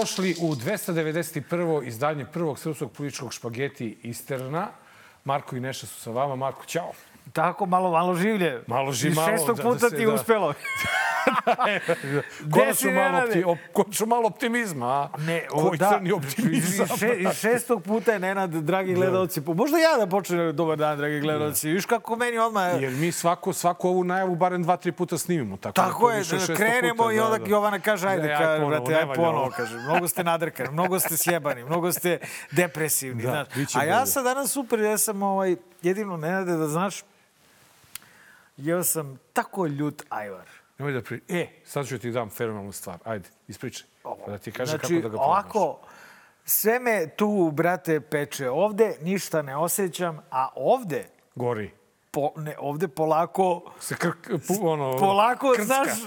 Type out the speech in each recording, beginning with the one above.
Dobrodošli u 291. izdanje prvog srpskog političkog špageti Isterna. Marko i Neša su sa vama. Marko, čao. Tako, malo, malo življe. Malo živ, I malo, šestog da- puta da se- ti da. uspelo. Konačno malo, opti, op, konačno malo optimizma, a? Ne, Koji crni optimizam. Iz, še, iz šestog puta je Nenad, dragi gledalci. po- Možda ja da počnem dobar dan, dragi gledalci. Viš kako meni odmah... Jer mi svako, svaku ovu najavu barem dva, tri puta snimimo. Tako, da Tako je, šestog krenemo puta, i onda Jovana kaže, ajde, aj kaže, brate, aj ponovo, ovo. kaže. Mnogo ste nadrkani, mnogo ste sjebani, mnogo ste depresivni. Da, znaš. A ja sam danas super, ja sam ovaj, jedino, Nenade, da znaš, jeo sam tako ljut ajvar. Nemoj da pri... E, sad ću ti dam fenomenalnu stvar. Ajde, ispričaj. Pa da ti kaže znači, kako da ga probaš. ovako, sve me tu, brate, peče. Ovde ništa ne osjećam, a ovde, Gori. Po, ne, ovde polako, Se pu, ono, polako, krcka. znaš...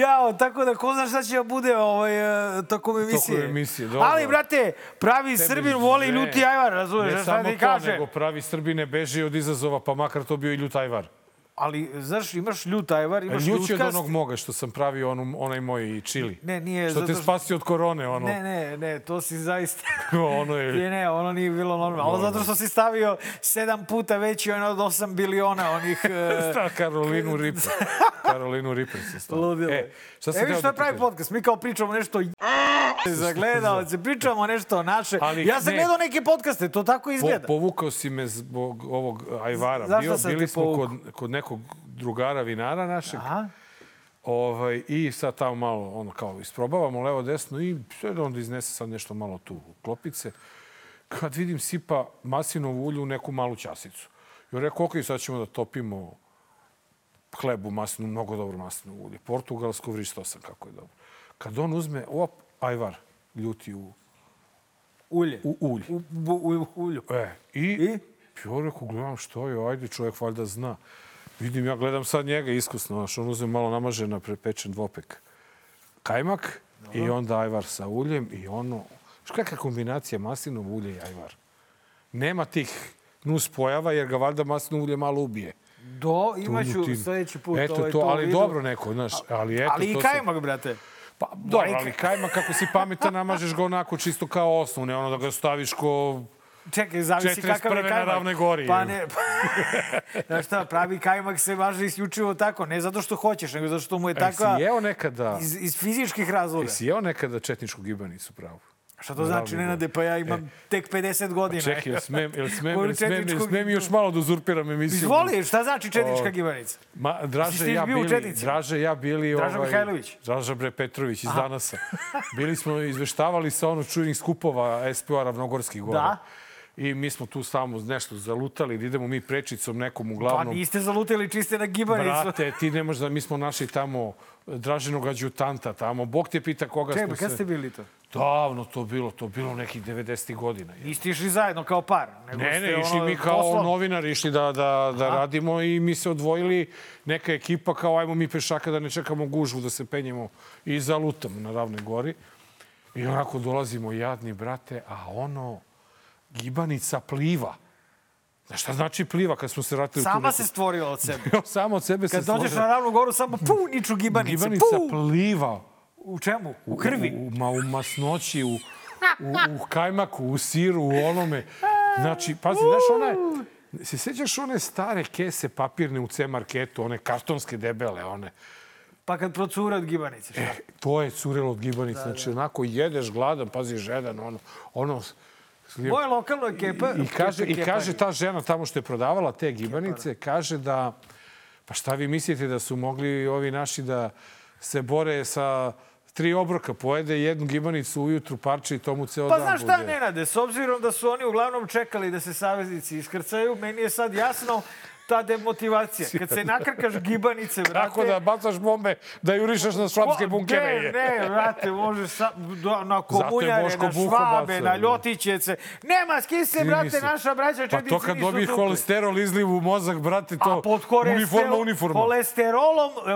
Jao, tako da ko zna šta će da bude ovaj, e, tokom emisije. emisije, dobro. Ali, brate, pravi Srbin voli ne. ljuti ajvar, razumeš? Ne šta samo ti to, kaže? nego pravi Srbine beži od izazova, pa makar to bio i ljutajvar. Ali, znaš, imaš ljut ajvar, imaš Ljuć je od ljutkast. onog moga što sam pravio onu, onaj moj čili. Ne, nije, Što te zato što- spasi od korone, ono. Ne, ne, ne, to si zaista... ono je... Ne, ne, ono nije bilo normalno. Ono zato što si stavio sedam puta veći on od 8 biliona onih... e, Sta Karolinu Ripper. Karolinu Ripper si stavio. Ludilo. E, šta sam Evi teo što da pravi podcast. Mi kao pričamo nešto za gledalce, pričamo nešto naše. Ali ja sam ne. gledao neke podcaste, to tako Po, izgleda. povukao si me zbog ovog ajvara. Zašto Bio, bili te smo kod, kod nekog drugara vinara našeg. Aha. Ovaj, I sad tamo malo ono kao isprobavamo levo desno i sve da onda iznese sad nešto malo tu u klopice. Kad vidim sipa maslinovu ulju u neku malu ćasicu. I on rekao, ok, sad ćemo da topimo hleb u maslinu, mnogo dobro maslinovo ulje. Portugalsko vrištao sam kako je dobro. Kad on uzme, op, ajvar, ljuti u, Ulje. u ulju. U, bu- u, ulju. E, i, I? Ja rekao, gledam što je, ajde, čovjek valjda zna. Vidim, ja gledam sad njega iskusno, znaš, on uzme malo namažen na prepečen dvopek kajmak i onda ajvar sa uljem i ono, što kakva kombinacija maslinov ulje i ajvar. Nema tih nus pojava jer ga valjda maslinovo ulje malo ubije. Do, imaću sledeći put Eto ovaj, to, ali vidu. dobro neko, znaš, ali eto Ali i to kajmak, brate. Pa, dobro, ali kajmak kako si pametan, namažeš ga onako čisto kao osnov, ne ono da ga staviš ko... Čekaj, zavisi kakav je 41. kajmak. na Ravnoj gori, Pa ne, znaš šta, pravi kajmak se važi isključivo tako, ne zato što hoćeš, nego zato što mu je E, takva si jeo nekada... iz, iz fizičkih razloga. Jesi jeo nekada četničku gibanicu pravo? Šta to znači, Nenade, pa ja imam tek 50 godina. E. Čekaj, jel smem, jel smem, jel smem, jel smem još malo da uzurpiram emisiju? Izvoli, šta znači četnička gibanica? Ma, Jesi Draže ja bili? Draže ja bili... Draža ovaj, Mihajlović? Draža bre Petrović iz Danasa. Bili smo izveštavali sa ono čujnih skupova SPO Ravnogorskih gora. Da. I mi smo tu samo nešto zalutali, da idemo mi prečicom nekom Pa uglavnom. niste zalutili čiste na gibanicu. Brate, ti ne možeš da... Mi smo našli tamo Draženog adjutanta tamo. Bog te pita koga Čekaj, smo pa kad se... ste bili to? Davno to bilo, to bilo nekih 90. godina. Niste išli zajedno kao par? Nego Ne, ne, išli ono, mi kao poslom? novinari, išli da, da, da radimo i mi se odvojili, neka ekipa kao ajmo mi pešaka da ne čekamo gužvu, da se penjemo i zalutamo na Ravnoj gori. I onako dolazimo jadni, brate, a ono, gibanica pliva. Znaš šta znači pliva kad smo se vratili u tu Sama neku- se stvorila od sebe. Samo od sebe Kad se dođeš stvorila. na ravnu goru, samo pu, niču gibanice. Gibanica pu! pliva. U čemu? U krvi? U, u, ma, u masnoći, u, u, u kajmaku, u siru, u onome. Znači, pazi, znaš, one... Se sjećaš one stare kese papirne u C-marketu, one kartonske debele, one? Pa kad procure od gibanice. šta? To je curelo od gibanice. znači, onako jedeš gladan, pazi, žedan, ono... ono Moje lokalno ekipa... I kaže, I kaže ta žena tamo što je prodavala te gibanice, kaže da, pa šta vi mislite da su mogli ovi naši da se bore sa tri obroka, pojede jednu gibanicu ujutru parče i tomu ceo Pa dan znaš šta, bude. Nenade, s obzirom da su oni uglavnom čekali da se saveznici iskrcaju, meni je sad jasno ta demotivacija. Kad se nakrkaš gibanice, brate... Kako da bacaš bombe, da jurišaš na švabske Ko- bunkere? Ne, ne, brate, možeš sa, do, na komunjare, na švabe, na ljotićece. Nema, skis se, brate, naša braća Pa četnici to kad nisu dobiješ holesterol izliv u mozak, brate, to uniforma, uniforma.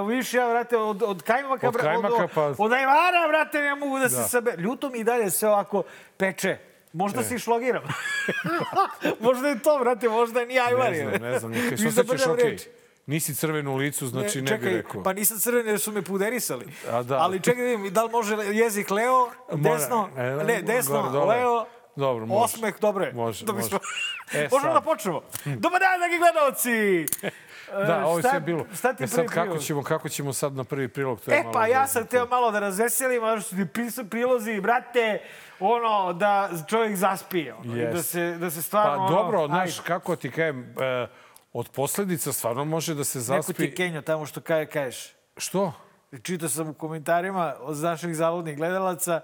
vidiš ja, brate, od, od kajmaka, Od kajmaka, od, pa- od, od ajvara, brate, ne mogu da, se Da. sabe. Ljuto mi i dalje sve ovako peče. Možda se i šlogiram. možda je to, brate, možda nije ajvar. Ne znam, ne znam. Kaj se osjećaš okej? reči. Nisi crven u licu, znači ne, čekaj, bi rekao. Pa nisam crven jer su me puderisali. A, da. Ali čekaj da vidim, da li može jezik leo, desno, Mora. E, ne, desno, gore, dole. leo, Dobro, može. osmeh, dobro je. Može, da može. E, Možemo da počnemo. Dobar dan, dragi gledalci! Da, E, ovo je sve bilo. Šta ti e je sad kako prilog? ćemo, kako ćemo sad na prvi prilog? To je E malo pa ja sam teo malo da razveselim, ali što ti prilozi, brate, ono, da čovjek zaspije. Ono, i da, se, da se stvarno... Pa ono, dobro, znaš, kako ti kajem, e, od posledica stvarno može da se Neko zaspi... ti je Kenjo tamo što kaže, kažeš. Što? Čitao sam u komentarima od naših zaludnih gledalaca,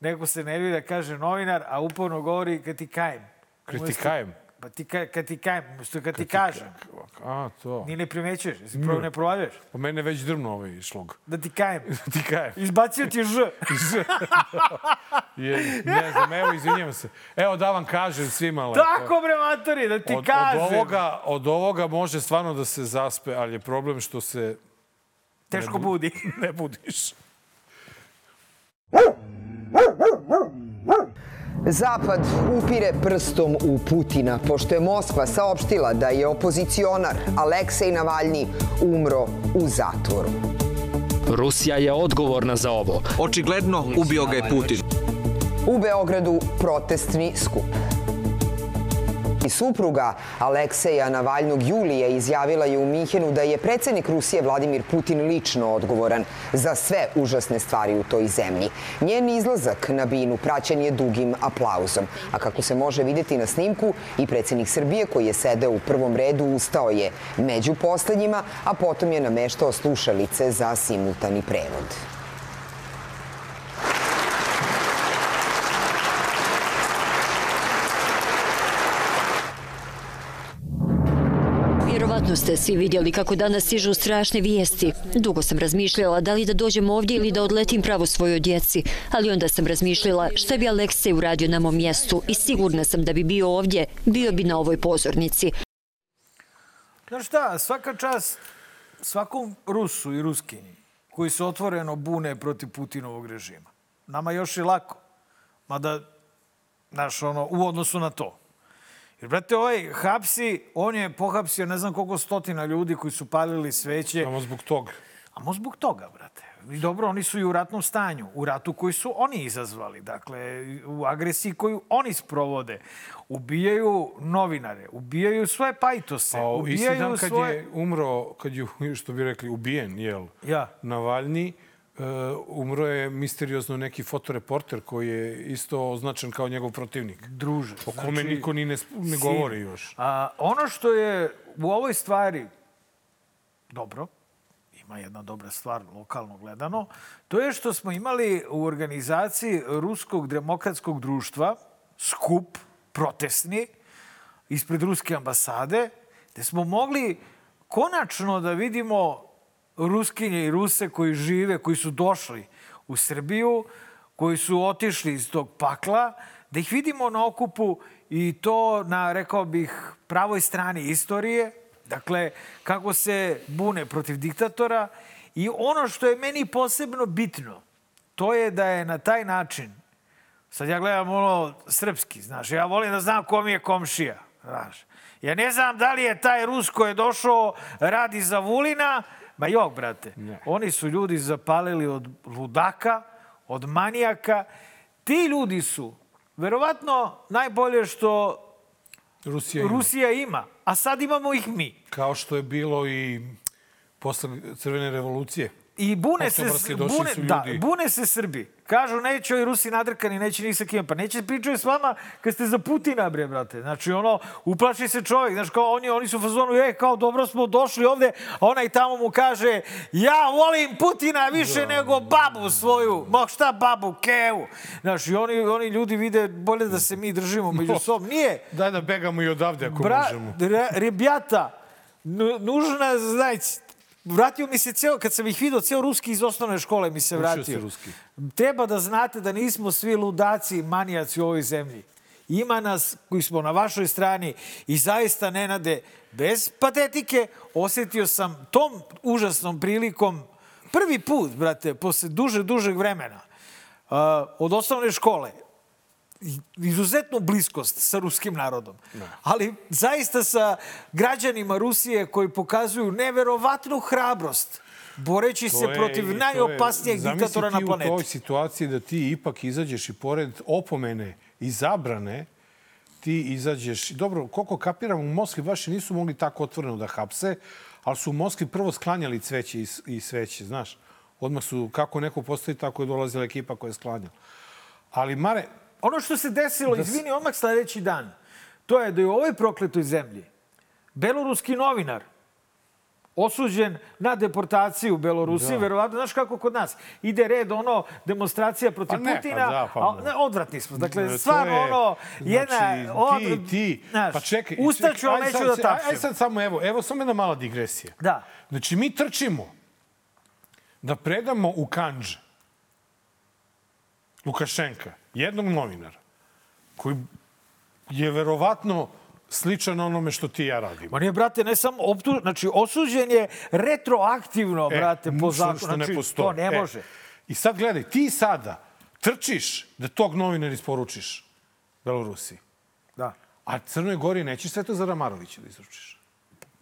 neko se nervira, kaže novinar, a uporno govori kad ti kajem. Kad ti Umesto- kajem? Pa ti ka, kad ti kajem, umesto kad ti kažem. A, to. Ni ne primećuješ, jesi pro, ne provaljuješ. Po mene već drvno ovaj šlog. Da ti kajem. ti kajem. Izbacio ti je ž. Je, ne znam, evo, izvinjam se. Evo da vam kažem svima lepo. Tako bre, matori, da ti od, kažem. od, ovoga, od ovoga može stvarno da se zaspe, ali je problem što se Teško budi. ne budiš. Zapad upire prstom u Putina, pošto je Moskva saopštila da je opozicionar Aleksej Navalni umro u zatvoru. Rusija je odgovorna za ovo. Očigledno ubio ga je Putin. U Beogradu protestni skup. I supruga Alekseja Navalnog Julije izjavila je u Minhenu da je predsednik Rusije Vladimir Putin lično odgovoran za sve užasne stvari u toj zemlji. Njen izlazak na binu praćen je dugim aplauzom. A kako se može videti na snimku, i predsednik Srbije koji je sedeo u prvom redu ustao je među poslednjima, a potom je nameštao slušalice za simultani prevod. Vjerovatno ste svi vidjeli kako danas stižu strašne vijesti. Dugo sam razmišljala da li da dođem ovdje ili da odletim pravo svojoj djeci, ali onda sam razmišljala šta bi Aleksej uradio na mom mjestu i sigurna sam da bi bio ovdje, bio bi na ovoj pozornici. Znaš šta, svaka čast svakom Rusu i Ruskinji koji se otvoreno bune protiv Putinovog režima. Nama još i lako. Mada, znaš, ono, u odnosu na to. Jer, brate, ovaj hapsi, on je pohapsio ne znam koliko stotina ljudi koji su palili sveće. Samo zbog toga. A mo zbog toga, brate. I dobro, oni su i u ratnom stanju. U ratu koji su oni izazvali. Dakle, u agresiji koju oni sprovode. Ubijaju novinare, ubijaju svoje pajtose, Pa, isti ubijaju dan kad svoje... je umro, kad je, što bi rekli, ubijen, jel? Ja. Navalni, umro je misteriozno neki fotoreporter koji je isto označen kao njegov protivnik. Druže. O kome niko ni ne, ne govori još. A, ono što je u ovoj stvari dobro, ima jedna dobra stvar lokalno gledano, to je što smo imali u organizaciji Ruskog demokratskog društva skup protestni ispred Ruske ambasade, gde smo mogli konačno da vidimo Ruskinje i Ruse koji žive, koji su došli u Srbiju, koji su otišli iz tog pakla, da ih vidimo na okupu i to na, rekao bih, pravoj strani istorije, dakle, kako se bune protiv diktatora i ono što je meni posebno bitno, to je da je na taj način Sad ja gledam ono srpski, znaš. Ja volim da znam ko mi je komšija, znaš. Ja ne znam da li je taj Rus koji je došao radi za Vulina, ma jok, brate. Oni su ljudi zapalili od ludaka, od manijaka. Ti ljudi su, verovatno, najbolje što Rusija ima. Rusija ima, a sad imamo ih mi. Kao što je bilo i posle Crvene revolucije. I bune se, Oktobarske došli bune, da, bune se Srbi. Kažu, neće ovi Rusi nadrkani, neće ni sa kim. Pa neće pričaju s vama kad ste za Putina, bre, brate. Znači, ono, uplaši se čovjek. Znaš, kao oni, oni su u fazonu, e, kao dobro smo došli ovde, a onaj tamo mu kaže, ja volim Putina više nego babu svoju. Ma šta babu, kevu. Znaš, i oni, oni ljudi vide bolje da se mi držimo među sobom. Nije. Daj da begamo i odavde ako Bra, možemo. re, rebjata, nu- nužna, znači, vratio mi se ceo, kad sam ih vidio, ceo ruski iz osnovne škole mi se vratio. ruski. Treba da znate da nismo svi ludaci i manijaci u ovoj zemlji. Ima nas koji smo na vašoj strani i zaista, Nenade, bez patetike, osjetio sam tom užasnom prilikom prvi put, brate, posle duže, dužeg vremena, uh, od osnovne škole, izuzetnu bliskost sa ruskim narodom. Ali zaista sa građanima Rusije koji pokazuju neverovatnu hrabrost boreći se To je- protiv je- najopasnijeg zamisli diktatora na ti u planeti. toj situaciji da ti ipak izađeš i pored opomene i zabrane, ti izađeš... Dobro, koliko kapiram, u Moskvi baš nisu mogli tako otvoreno da hapse, ali su u Moskvi prvo sklanjali cveće i sveće, znaš. Odmah su, kako neko postoji, tako je dolazila ekipa koja je sklanjala. Ali, Mare, Ono što se desilo, Da izvini, odmah sledeći dan, to je da je u ovoj prokletoj zemlji beloruski novinar osuđen na deportaciju u Belorusiji, Da. verovatno, znaš kako kod nas, ide red ono demonstracija protiv Pa ne, pa Putina, da, pa a, odvratni smo. Dakle, To stvarno je- ono, jedna... Znači, od, ti, ti, znaš, pa čekaj. ustaću, ali neću da tapšem. aj sad samo, evo, evo samo jedna mala digresija. Da. Znači, mi trčimo da predamo u Kanđ Lukašenka, jednog novinara, koji je verovatno sličan onome što ti ja radimo. Ma nije, brate, ne samo optu... Znači, osuđen je retroaktivno, brate, po E, zakonu. što ne Znači, postoji. to ne E, može. I sad gledaj, ti sada trčiš da tog novinara isporučiš Belorusiji. Da. A Crnoj Gori nećeš Svetozara Marovića da izručiš.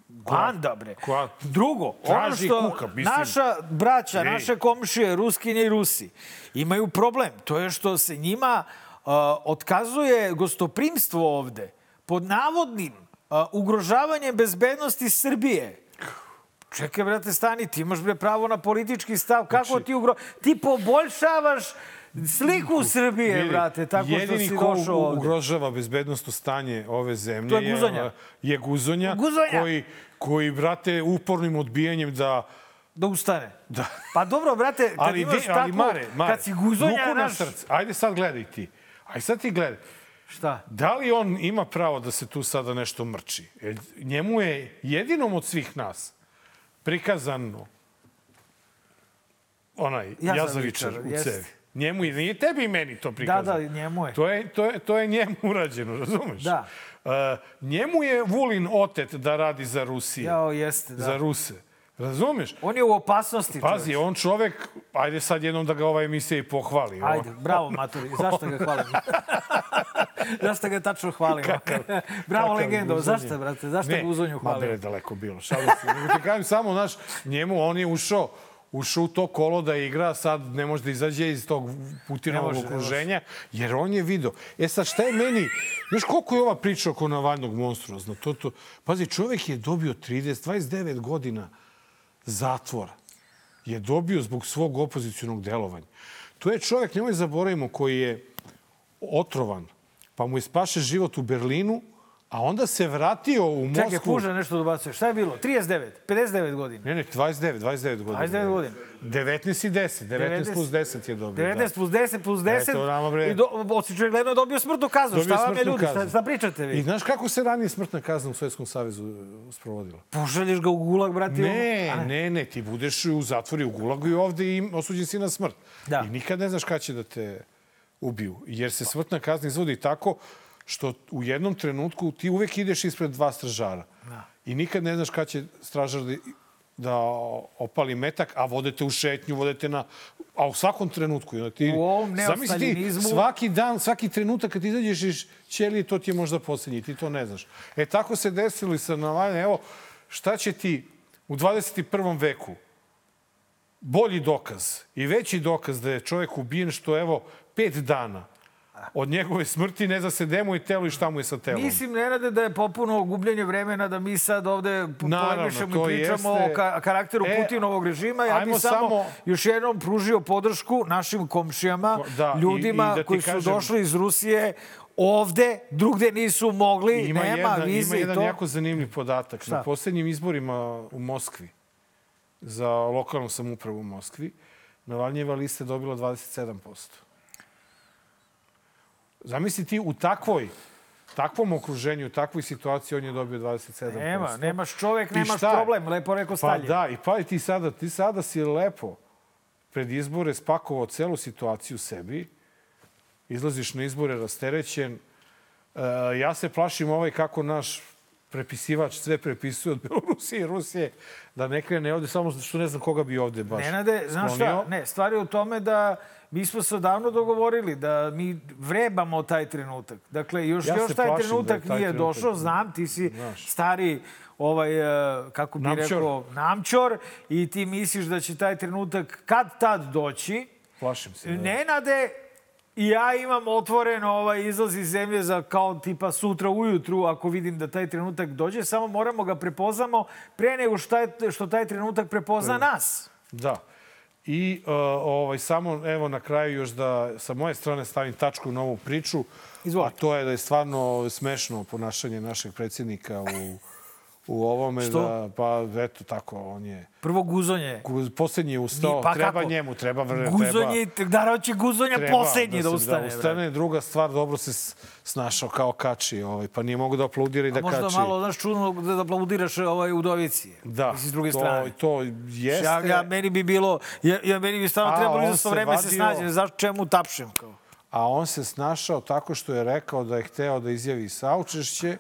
Banda, bre. koja Drugo, ono što kuka, mislim. naša braća, Ej. naše komšije, Ruskinje i Rusi, imaju problem. To je što se njima uh, otkazuje gostoprimstvo ovde pod navodnim uh, ugrožavanjem bezbednosti Srbije. Čekaj, brate, stani, ti imaš bre pravo na politički stav. Kako Znači- ti ugro... Ti poboljšavaš sliku Srbije, Vidi, brate, tako što jedini si ko došao ovde. ugrožava bezbednostno stanje ove zemlje To je Guzonja. je Guzonja, Guzonja. koji, koji, brate, upornim odbijanjem da... Da ustane. da Pa dobro, brate, kad ali, imaš vi, ali takvu- Mare, Mare, kad si guzonja, ruku na naš... srce. Ajde sad gledaj ti. Ajde sad ti gledaj. Šta? Da li on ima pravo da se tu sada nešto mrči? Njemu je jedinom od svih nas prikazano onaj Jazavičar, Jazavičar u jeste. cevi. Njemu i nije tebi i meni to Da, prikazano. da, njemu je. To je, to je, to je njemu urađeno, razumeš? Da. Uh, njemu je Vulin otet da radi za Rusiju. Jao, jeste, da. Za Ruse. Razumeš? On je u opasnosti. Pazi, čoveče. on čovek, ajde sad jednom da ga ova emisija i pohvali. Ajde, bravo, Maturi. Zašto ga hvalim? Zašto ga tačno hvalimo? bravo, Kakav legendo. Guzonja. Zašto, brate? Zašto ne, ga uzonju Ma da je hvalim? daleko bilo, šalim se. Nego ti kažem samo, znaš, njemu, on je ušao ušao u to kolo da igra, sad ne može da izađe iz tog Putinovog Ne ne okruženja, jer on je video. E sad, šta je meni, znaš koliko je ova priča oko Navalnog monstruozna? To, to, pazi, čovek je dobio 30, 29 godina zatvora. Je dobio zbog svog opozicionog delovanja. To je čovek, nemoj zaboravimo, koji je otrovan, pa mu je spašen život u Berlinu, a onda se vratio u Moskvu. Čekaj, puža nešto dobacuje. Šta je bilo? 39, 59 godina. Ne, ne, 29, 29 godina. 29 godina. 19 i 10, 19 plus 10 je dobio. 19 plus 10 plus 10. Eto, nama, bre. I do, očigledno je dobio smrtnu kaznu. Dobio šta vam je ljudi? Šta, kaznu. šta pričate vi? I znaš kako se ranije smrtna kazna u Sovjetskom savezu e, sprovodila? Pošalješ ga u gulag, brati. Ne, ono- ne, ne, ti budeš u zatvoru i u gulagu i ovde i osuđen si na smrt. Da. I nikad ne znaš kada će da te ubiju. Jer se smrtna kazna izvodi tako što u jednom trenutku ti uvek ideš ispred dva stražara. Da. I nikad ne znaš kada će stražar da, da opali metak, a vodete u šetnju, vodete na... A u svakom trenutku. onda Ti, U ovom Zamisli ti, svaki dan, svaki trenutak kad izađeš iz ćelije, to ti je možda poslednji, ti to ne znaš. E, tako se desilo i sa Navaljem. Evo, šta će ti u 21. veku bolji dokaz i veći dokaz da je čovjek ubijen što, evo, pet dana od njegove smrti ne zna se gde mu je telo i šta mu je sa telom. Mislim, Nenade, da je popuno gubljenje vremena da mi sad ovde polemišemo i pričamo jeste. o ka karakteru E, Putinovog režima. Ja bih samo, samo- još jednom pružio podršku našim komšijama, Da, i- ljudima i da ti koji su kažem- došli iz Rusije ovde, drugde nisu mogli, Ima, nema jedna, vize ima i jedan to. jako zanimljiv podatak. Šta? Na posljednjim izborima u Moskvi, za lokalnu samupravu u Moskvi, Navalnjeva lista je dobila 27%. Zamisli ti u takvoj, takvom okruženju, u takvoj situaciji on je dobio 27%. Nema, nemaš čovek, I nemaš problem, lepo rekao Pa Stalin. da, i pa ti sada, ti sada si lepo pred izbore spakovao celu situaciju sebi, izlaziš na izbore rasterećen. E, ja se plašim ovaj kako naš prepisivač sve prepisuje od Belorusije i Rusije, da ne krene ovde, samo što ne znam koga bi ovde baš Nenade, znaš sklonio. šta? Ne, stvar je u tome da mi smo se davno dogovorili da mi vrebamo taj trenutak. Dakle, još, Ja još taj plašim trenutak da taj nije trenutak- došao. Znam, ti si Znaš. stari ovaj, e, kako bi Namćor. rekao, namćor i ti misliš da će taj trenutak kad tad doći. Plašim se. Da. Nenade, i ja imam otvoren ovaj izlaz iz zemlje za kao tipa sutra ujutru ako vidim da taj trenutak dođe, samo moramo ga prepoznamo pre nego što taj, što taj trenutak prepozna nas. Da. I uh, ovaj, samo evo na kraju još da sa moje strane stavim tačku na ovu priču. Izvolite. A to je da je stvarno smešno ponašanje našeg predsjednika u, u ovome. Što? Da, pa eto tako, on je... Prvo guzonje. Gu- Poslednji je ustao, pa treba kako? njemu, treba... Treba, Guzonje, naravno će guzonja treba poslednji da, se- ustane. Da ustane. Druga stvar, dobro se snašao kao kači, ovaj, pa nije mogu da aplaudira i da možda kači. malo, znaš, čudno da, da aplaudiraš ovaj udovici. Da, Mislim, s druge to, strane. to jeste. Ja, ja, meni bi bilo, ja, ja meni bi stvarno trebalo se vreme se vadio- snađe. Zašto čemu tapšem? Kao? A on se snašao tako što je rekao da je hteo da izjavi saučešće,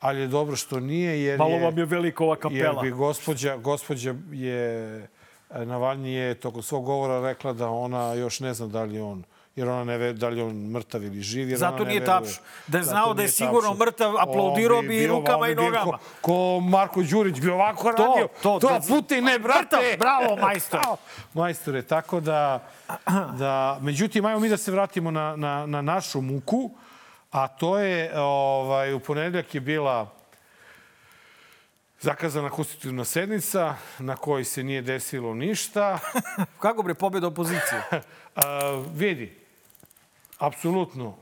ali je dobro što nije, jer Malo je... vam je velika ova Jer kapela. bi gospođa, gospođa je... Navalnji je tokom svog govora rekla da ona još ne zna da li on jer ona ne ve, da li on mrtav ili živ. Jer Zato nije tapš. Da je znao da je sigurno mrtav, aplaudirao On bi i rukama bi i nogama. Ko, ko Marko Đurić bi ovako To, radio. to, to, to. Putin, ne, brate! Mrtav, bravo, majstor. Bravo, Majstore, tako da, da... Međutim, ajmo mi da se vratimo na, na, na našu muku, a to je, ovaj, u ponedeljak je bila zakazana konstitutivna sednica na kojoj se nije desilo ništa. Kako bre, pobjeda opozicije? A, vidi, apsolutno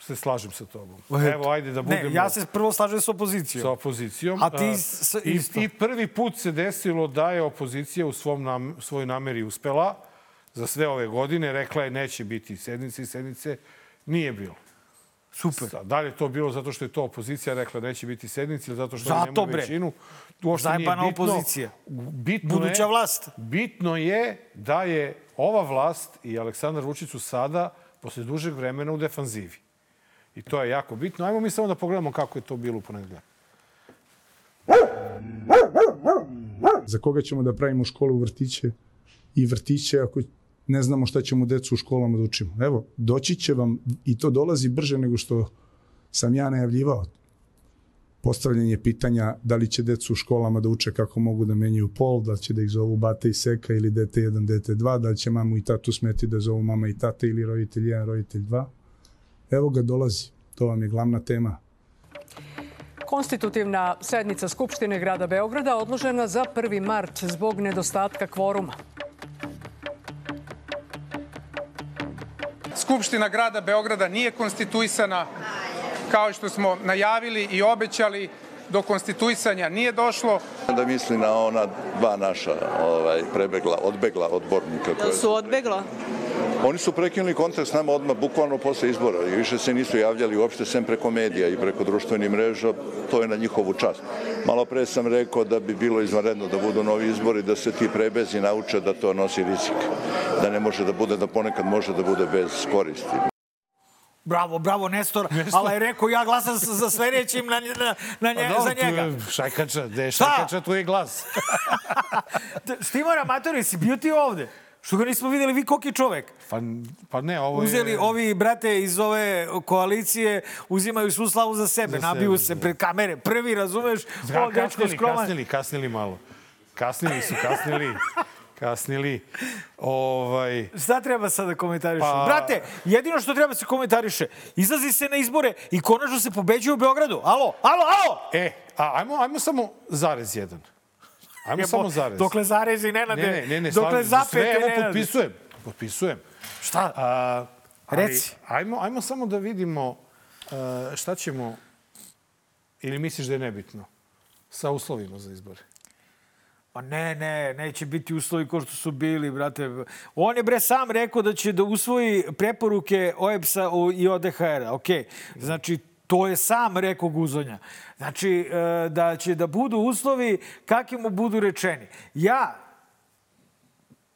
se slažem sa tobom. Evo, ajde da budemo Ne, ja se prvo slažem s opozicijom. sa opozicijom. A ti s- i, isto. I prvi put se desilo da je opozicija u svom nam, svojoj nameri uspela za sve ove godine. Rekla je neće biti sednice i sednice. Nije bilo. Super. Sad, Da li je to bilo zato što je to opozicija rekla neće biti sednice ili zato što Zato, nema bre. većinu? Uopšte nije Zajebana bitno. opozicija. Bitno Buduća je, vlast. Bitno je da je ova vlast i Aleksandar Vučić su sada, posle dužeg vremena, u defanzivi. I to je jako bitno. Ajmo mi samo da pogledamo kako je to bilo u ponedeljak. za koga ćemo da pravimo škole u vrtiće i vrtiće ako ne znamo šta ćemo decu u školama da učimo. Evo, doći će vam i to dolazi brže nego što sam ja najavljivao. Postavljanje pitanja da li će decu u školama da uče kako mogu da menjaju pol, da će da ih zovu bata i seka ili dete 1, dete 2, da li će mamu i tatu smeti da zovu mama i tata ili roditelj 1, roditelj 2. Evo ga dolazi. To vam je glavna tema Konstitutivna sednica Skupštine grada Beograda odložena za 1. mart zbog nedostatka kvoruma. Skupština grada Beograda nije konstituisana kao što smo najavili i obećali do konstituisanja nije došlo. Da misli na ona dva naša ovaj, prebegla, odbegla odbornika. Koje su odbegla? Oni su prekinuli kontakt s nama odmah, bukvalno posle izbora i više se nisu javljali uopšte sem preko medija i preko društvenih mreža, to je na njihovu čast. Malo pre sam rekao da bi bilo izvanredno da budu novi izbori, da se ti prebezi nauče da to nosi rizik. Da ne može da bude, da ponekad može da bude bez koristi. Bravo, bravo, Nestor. Ali je rekao, ja glasam za za sledećim na, na, na nje, Pa za dobro, tu njega. je Šajkača, gde je? Šajkača, tu je glas. Štimar Amatori, si bio ti ovde? Što ga nismo videli, vi koliki čovek? Pa, pa ne, ovo Uzeli je... ovi brate iz ove koalicije, uzimaju svu slavu za sebe, Za nabiju sebe, se da. pred kamere. Prvi, razumeš? Da, dečko kasnili, skroman. kasnili, kasnili malo. Kasnili su, kasnili. Kasnili. Ovaj, Šta treba sad da komentarišu? Pa- Brate, jedino što treba da se komentariše, izlazi se na izbore i konačno se pobeđuje u Beogradu. Alo, alo, alo! e, a, ajmo, ajmo samo zarez jedan. Ajmo samo zarez. Dokle zarezi, Nenade, Ne, ne, ne, ne, dokle zapete, Sve, evo, Nenade. potpisujem. Potpisujem. Šta? A, ali, Reci. Ajmo, ajmo samo da vidimo uh, šta ćemo, ili misliš da je nebitno, sa uslovima za izbore? Pa ne, ne, neće biti uslovi kao što su bili, brate. On je bre sam rekao da će da usvoji preporuke OEPS-a i ODHR-a. Ok, znači to je sam rekao Guzonja. Znači e, da će da budu uslovi kakvi mu budu rečeni. Ja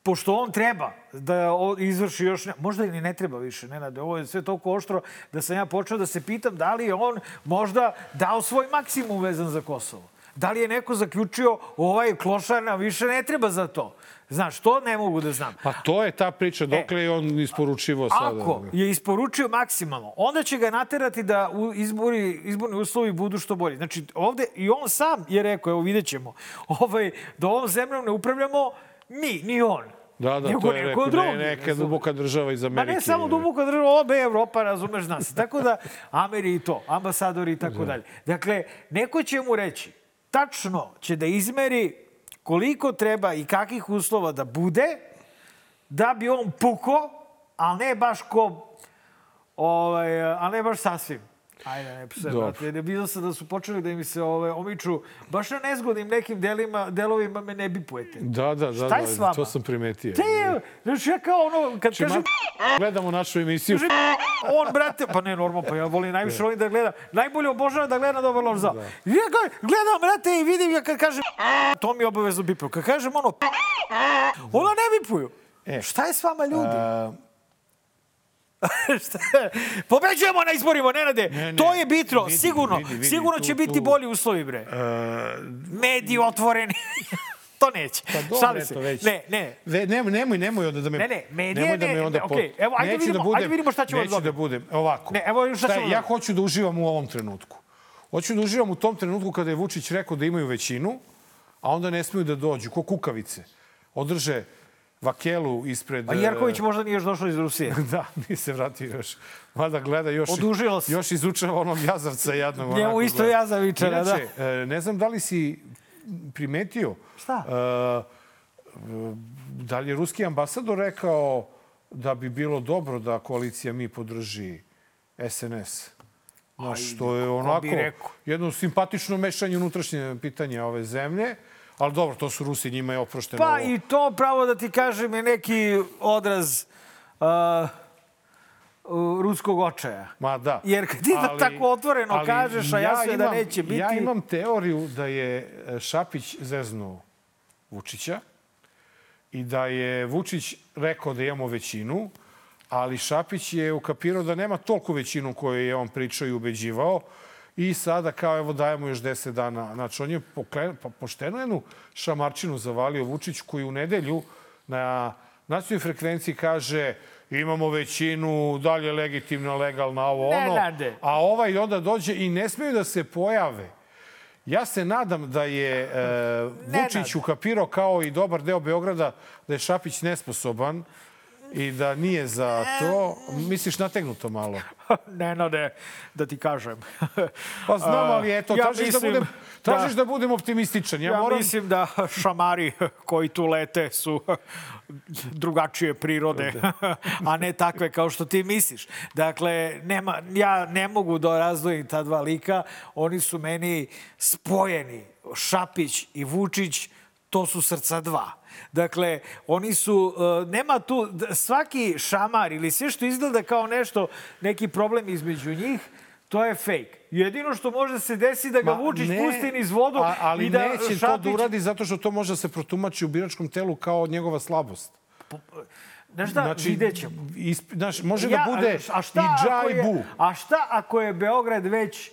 pošto on treba da izvrši još... Ne, možda i ne treba više, Nenade. Ovo je sve toliko oštro da sam ja počeo da se pitam da li je on možda dao svoj maksimum vezan za Kosovo. Da li je neko zaključio ovaj klošar nam više ne treba za to? Znaš, to ne mogu da znam. Pa to je ta priča, dokle je on isporučivo sada. Ako je isporučio maksimalno, onda će ga naterati da u izbori, izborni uslovi budu što bolji. Znači, ovde i on sam je rekao, evo vidjet ćemo, ovaj, da ovom zemljom ne upravljamo mi, ni on. Da, da, nego to je rekao, ne, drugi, neka razumeš? duboka država iz Amerike. ne samo duboka država, je Evropa, razumeš, zna se. Tako da, Ameri i to, ambasadori i tako dalje. Dakle, neko će mu reći, tačno će da izmeri koliko treba i kakvih uslova da bude, da bi on puko, ali ne baš ko, ovaj, ali ne baš sasvim. Ajde, ne pse, Dobro. brate. Ne vidio sam da su počeli da mi se ove, omiču baš na nezgodnim nekim delima, delovima me ne bipujete. Da, da, da, Šta je s da, vama? to sam primetio. Te, znaš, ja kao ono, kad Znači, kažem... gledamo našu emisiju. Kaže, on, brate, pa ne, normalno, pa ja volim najviše volim da gledam. Najbolje obožavam da gledam dobar loš zao. I ja gledam, brate, i vidim ja kad kažem to mi obavezno bipuju. Kad kažem ono ona ne bipuju. E, Šta je s vama, ljudi? a? Pobeđujemo na izborima, Nenade. Ne, ne, to je bitno, vidi, sigurno. vidi, vidi, sigurno tu- će biti tu- bolji uslovi, bre. e, Mediji otvoreni. to neće. Pa dobro, Šalim se. već. Ne, ne. Ve, nemoj, nemoj, nemoj onda da me... Ne, ne, medije nemoj da me onda ne, po- okej, evo, ajde Neću vidimo- da budem, ajde vidimo šta ćemo da Neću da budem, ovako. Ne, evo šta Šta ćemo Ja hoću da uživam u ovom trenutku. Hoću da uživam u tom trenutku kada je Vučić rekao da imaju većinu, a onda ne smiju da dođu, ko kukavice. Održe vakelu ispred... A Jerković možda nije još došao iz Rusije. Da, nije se vratio još. Mada gleda još... Odužilo se. Još izučava onog jazavca jednog. Njemu isto gleda. jazavičara, da. Inače, e, ne znam da li si primetio... Šta? e, da li je ruski ambasador rekao da bi bilo dobro da koalicija mi podrži SNS? Znaš, što je onako jedno simpatično mešanje unutrašnje pitanja ove zemlje. Ali dobro, to su Rusi, njima je oprošteno. Pa i to, pravo da ti kažem, je neki odraz uh, ruskog očaja. Ma da. Jer kad ti da tako otvoreno kažeš, a jasno je da neće biti- Ja imam teoriju da je e, Šapić zeznuo Vučića i da je Vučić rekao da imamo većinu, ali Šapić je ukapirao da nema toliko većinu koju je on pričao i ubeđivao i sada kao evo dajemo još 10 dana. Znači on je pokle, pa, pošteno jednu šamarčinu zavalio Vučić koji u nedelju na nacionalnoj frekvenciji kaže imamo većinu, da li je legitimna, legalna, ovo ono. Nenade. A ovaj onda dođe i ne smeju da se pojave. Ja se nadam da je e, Vučić ukapirao kao i dobar deo Beograda da je Šapić nesposoban i da nije za to. Misliš nategnuto malo? Nenade, da ti kažem. Pa znam, ali eto, Ja tražiš, da, mislim budem, tražiš da... budem optimističan. Ja, Ja moram... mislim da šamari koji tu lete su drugačije prirode, a ne takve kao što ti misliš. Dakle, nema, ja ne mogu da razdvojim ta dva lika. Oni su meni spojeni. Šapić i Vučić, to su srca dva. Dakle, oni su, uh, nema tu, svaki šamar ili sve što izgleda kao nešto, neki problem između njih, to je fake. Jedino što može se desi da ga Ma, Vučić ne, pusti niz vodu a, ali i da neće to da uradi zato što to može da se protumači u biračkom telu kao njegova slabost. Znaš šta, znači, vidjet ćemo. Isp, znaš, može da bude a šta i dža ako i je-. A šta ako je Beograd već,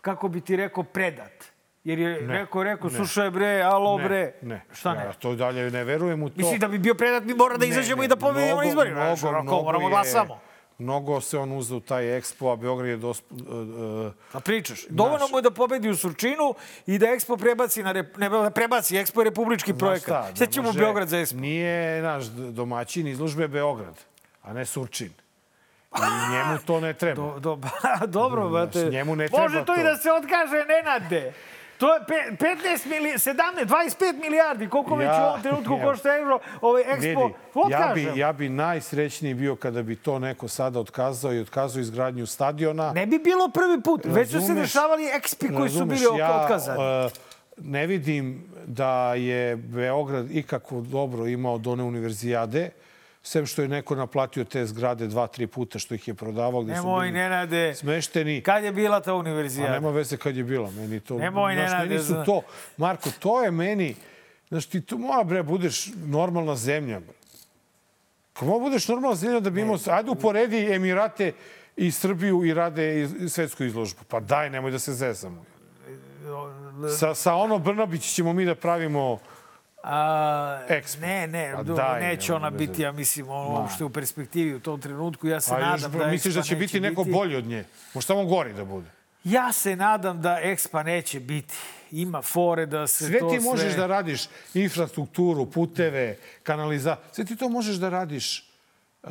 kako bi ti rekao, predat? Jer je Ne, rekao, rekao, ne. slušaj bre, alo bre. Ne, ne. Šta ne? Ja to dalje ne verujem u to. Mislim da bi bio predat, mi mora da Ne, izađemo ne, i da pobedimo na mnogo, izborima. Mnogo, mnogo moramo je- glasamo. Mnogo se on uzeo taj ekspo, a Beograd je dosp... Uh, uh, A pričaš. Dovoljno mu je da pobedi u Surčinu i da Expo prebaci na rep, ne, da prebaci Expo je republički projekat. Sad ćemo u Beograd za Expo. Nije naš domaćin izložbe Beograd, a ne Surčin. I njemu to ne treba. Do, do, dobro, brate. njemu ne treba Može to, i to. da se odkaže, Nenade. To je pe, 15 mili, 17, 25 milijardi, koliko već u ovom trenutku evo. košta euro, ovaj Expo, Vidi, ja otkažem. bi, ja bi najsrećniji bio kada bi to neko sada otkazao i otkazao izgradnju stadiona. Ne bi bilo prvi put. Već su se Razumeš? dešavali ekspi koji su Razumeš, bili ok- ja, otkazani. e, ne vidim da je Beograd ikako dobro imao od one univerzijade, sem što je neko naplatio te zgrade dva, tri puta što ih je prodavao. Gde su Nemoj, bili Nenade. Smešteni. Kad je bila ta A univerzijada? nema veze kad je bila. Meni to, Nemoj, znaš, Nenade, meni su to, Marko, to je meni, znaš, ti tu mora, bre, budeš normalna zemlja. bre. Kako budeš normalna zemlja da bi imao... Ajde uporedi Emirate i Srbiju i rade i svetsku izložbu. Pa daj, nemoj da se zezamo. Sa, sa ono Brnabić ćemo mi da pravimo A, Expo. ne, ne, Pa do, daj, neće ona bez biti, ja mislim, ono uopšte u perspektivi u tom trenutku. Ja se A još, nadam da misliš da će biti neko bolji od nje? Možda samo gori da bude. Ja se nadam da Expa neće biti. Ima fore da se Sve to ti možeš sve... da radiš infrastrukturu, puteve, kanaliza. Sve ti to možeš da radiš uh,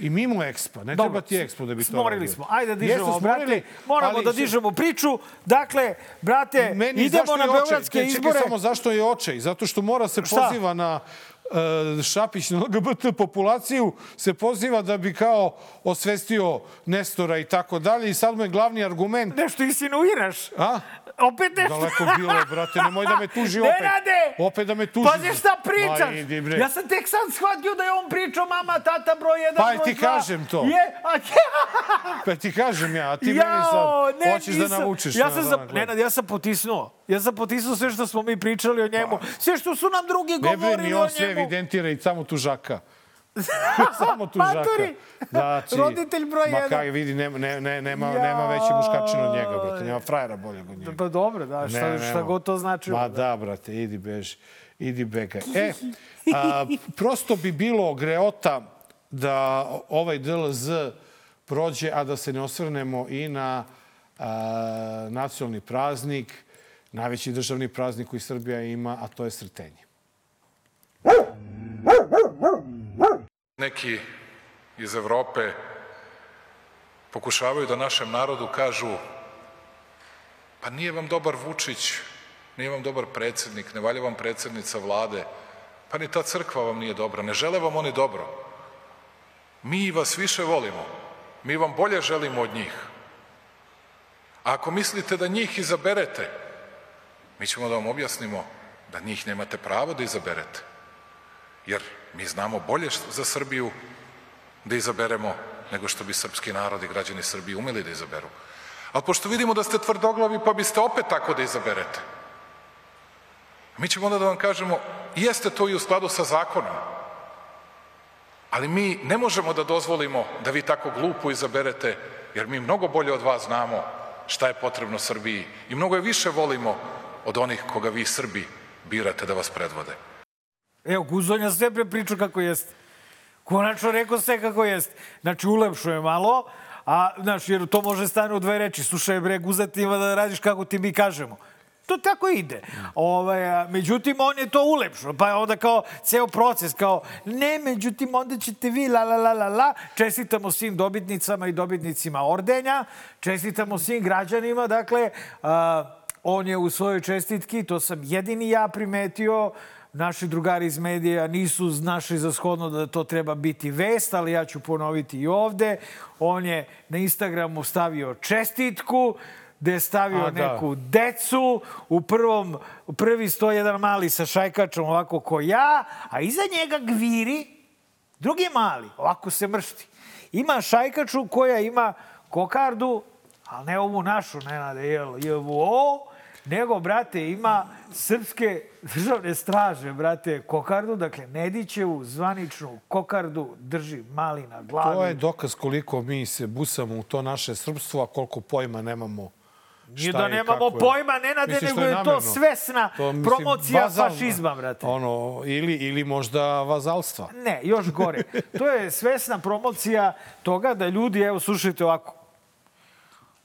i mimo Expo. Ne Dobro, treba ti Expo da bi to smorili radio. smo. Ajde da dižemo, Jesmo brate. smorili, Moramo ali da dižemo priču. Dakle, brate, Meni idemo na beogradske Čekaj, izbore. samo zašto je očaj? Zato što mora se Šta? poziva na uh, Šapić na LGBT populaciju se poziva da bi kao osvestio Nestora i tako dalje i sad mu je glavni argument Nešto insinuiraš. A? Opet nešto. Daleko bilo, brate, nemoj da me tuži opet. Nenade! Opet da me tuži. Pazi šta pričaš! Idi, bre. Ja sam tek sad shvatio da je on pričao mama, tata, broj jedan, Pa, broj ti dva. kažem to. Je, a Pa ti kažem ja, a ti meni Jao, sad ne, hoćeš da nisam. naučiš. Ja sam, da za, na- Nenad, ja sam potisnuo. Ja sam potisnuo sve što smo mi pričali o njemu. Sve što su nam drugi Pa- Ne govorili brini, o on sve njemu. evidentira i samo tužaka. samo tužaka. Maturi! Znači, Roditelj broj ma jedan. kaj, vidi, nema, ne, ne, nema, Jao. nema veći muškačin od njega, brate. Nema frajera boljeg od njega. Pa dobro, da, šta, Ne, šta god to znači. Ma da, brate, idi beži. Idi begaj. E, a, prosto bi bilo greota da ovaj DLZ prođe, a da se ne osvrnemo i na a, nacionalni praznik, najveći državni praznik koji Srbija ima, a to je srtenje. Neki iz Evrope pokušavaju da našem narodu kažu pa nije vam dobar Vučić, nije vam dobar predsednik, ne valja vam predsednica vlade, pa ni ta crkva vam nije dobra, ne žele vam oni dobro. Mi vas više volimo, mi vam bolje želimo od njih. A ako mislite da njih izaberete, mi ćemo da vam objasnimo da njih nemate pravo da izaberete. Jer mi znamo bolje za Srbiju da izaberemo nego što bi srpski narod i građani Srbije umeli da izaberu. Ali pošto vidimo da ste tvrdoglavi, pa biste opet tako da izaberete. Mi ćemo onda da vam kažemo, jeste to i u skladu sa zakonom, ali mi ne možemo da dozvolimo da vi tako glupo izaberete, jer mi mnogo bolje od vas znamo šta je potrebno Srbiji i mnogo je više volimo od onih koga vi Srbi birate da vas predvode. Evo, Guzonja sve pre priču kako jest. Konačno rekao sve kako jest. Znači, ulepšo je malo, a, znaš, jer to može stane u dve reči. Slušaj, bre, Guza, ti ima da radiš kako ti mi kažemo. To tako ide. Ovaj, međutim, on je to ulepšao. Pa je onda kao ceo proces, kao ne, međutim, onda ćete vi, la, la, la, la, la. Čestitamo svim dobitnicama i dobitnicima ordenja. Čestitamo svim građanima. Dakle, a, on je u svojoj čestitki, to sam jedini ja primetio, naši drugari iz medija nisu našli za shodno da to treba biti vest, ali ja ću ponoviti i ovde. On je na Instagramu stavio čestitku, gde je stavio A, da. neku decu. U prvom, u prvi stoji jedan mali sa šajkačom, ovako ko ja, a iza njega gviri drugi mali, ovako se mršti. Ima šajkaču koja ima kokardu, ali ne ovu našu, ne nade, jel, JVO, nego, brate, ima srpske državne straže, brate, kokardu, dakle, Nedićevu zvaničnu kokardu drži mali na glavi. To je dokaz koliko mi se busamo u to naše srpstvo, a koliko pojma nemamo Nije da nemamo je. pojma, Nenade, nego je to namerno. svesna mislim, promocija vazal- fašizma, brate. Ono, ili, ili možda vazalstva. Ne, još gore. To je svesna promocija toga da ljudi, evo, slušajte ovako.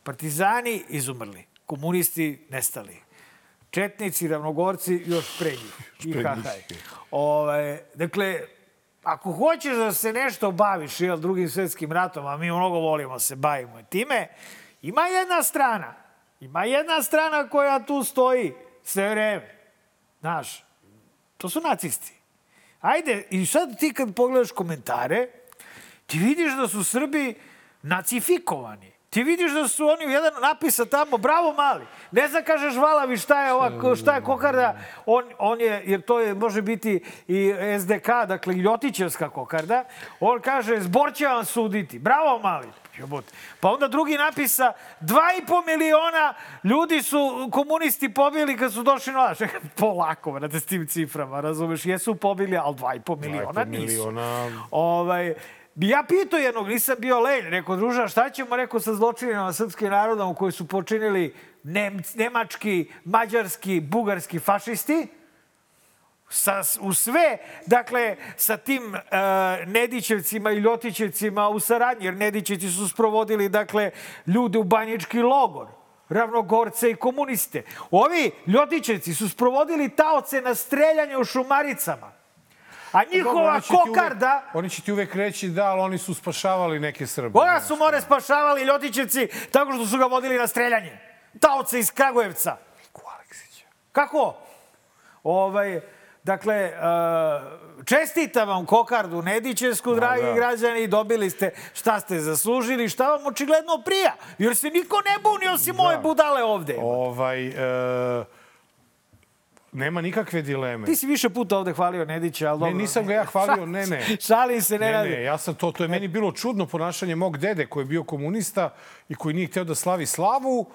Partizani izumrli, komunisti nestali. Četnici, ravnogorci još pre njih. I hahaj. Ovaj, dakle, ako hoćeš da se nešto baviš jel, drugim svetskim ratom, a mi mnogo volimo se bavimo time, ima jedna strana. Ima jedna strana koja tu stoji sve vreme. Znaš, to su nacisti. Ajde, i sad ti kad pogledaš komentare, ti vidiš da su Srbi nacifikovani. Ti vidiš da su oni u jedan napisa tamo, bravo mali. Ne zna kažeš Valavi šta je ova, šta je kokarda. On, on je, jer to je, može biti i SDK, dakle Ljotićevska kokarda. On kaže, zbor će vam suditi. Bravo mali. Jebote. Pa onda drugi napisa, dva i po miliona ljudi su komunisti pobili kad su došli na vlast. Polako, vrate, s tim ciframa, razumeš? Jesu pobili, ali dva i po miliona nisu. miliona. Ovaj, ja pitao jednog, nisam bio lenj, rekao, druža, šta ćemo, rekao, sa zločinima srpskim narodom koji su počinili nem, nemački, mađarski, bugarski fašisti, sa, u sve, dakle, sa tim e, Nedićevcima i Ljotićevcima u saradnji, jer Nedićevci su sprovodili, dakle, ljude u banjički logor ravnogorce i komuniste. Ovi Ljotićevci su sprovodili taoce na streljanje u Šumaricama. A njihova Oni ti uvek- kokarda... Oni će ti uvek reći da, ali oni su spašavali neke Srbe. Koga su more spašavali Ljotićevci tako što su ga vodili na streljanje? Taoce iz Kragujevca. Kako? Ovaj, dakle, uh, čestitam vam kokardu Nedićevsku, dragi da. građani, dobili ste šta ste zaslužili, šta vam očigledno prija. Jer se niko ne buni osim moje budale ovde. Ovaj, e, nema nikakve dileme. Ti si više puta ovde hvalio Nedića, ali Ne, dobro. nisam ga ja hvalio, ne, ne. Šalim se, ne, Ne, radi. ne, ja sam to, to je meni bilo čudno ponašanje mog dede koji je bio komunista i koji nije hteo da slavi slavu,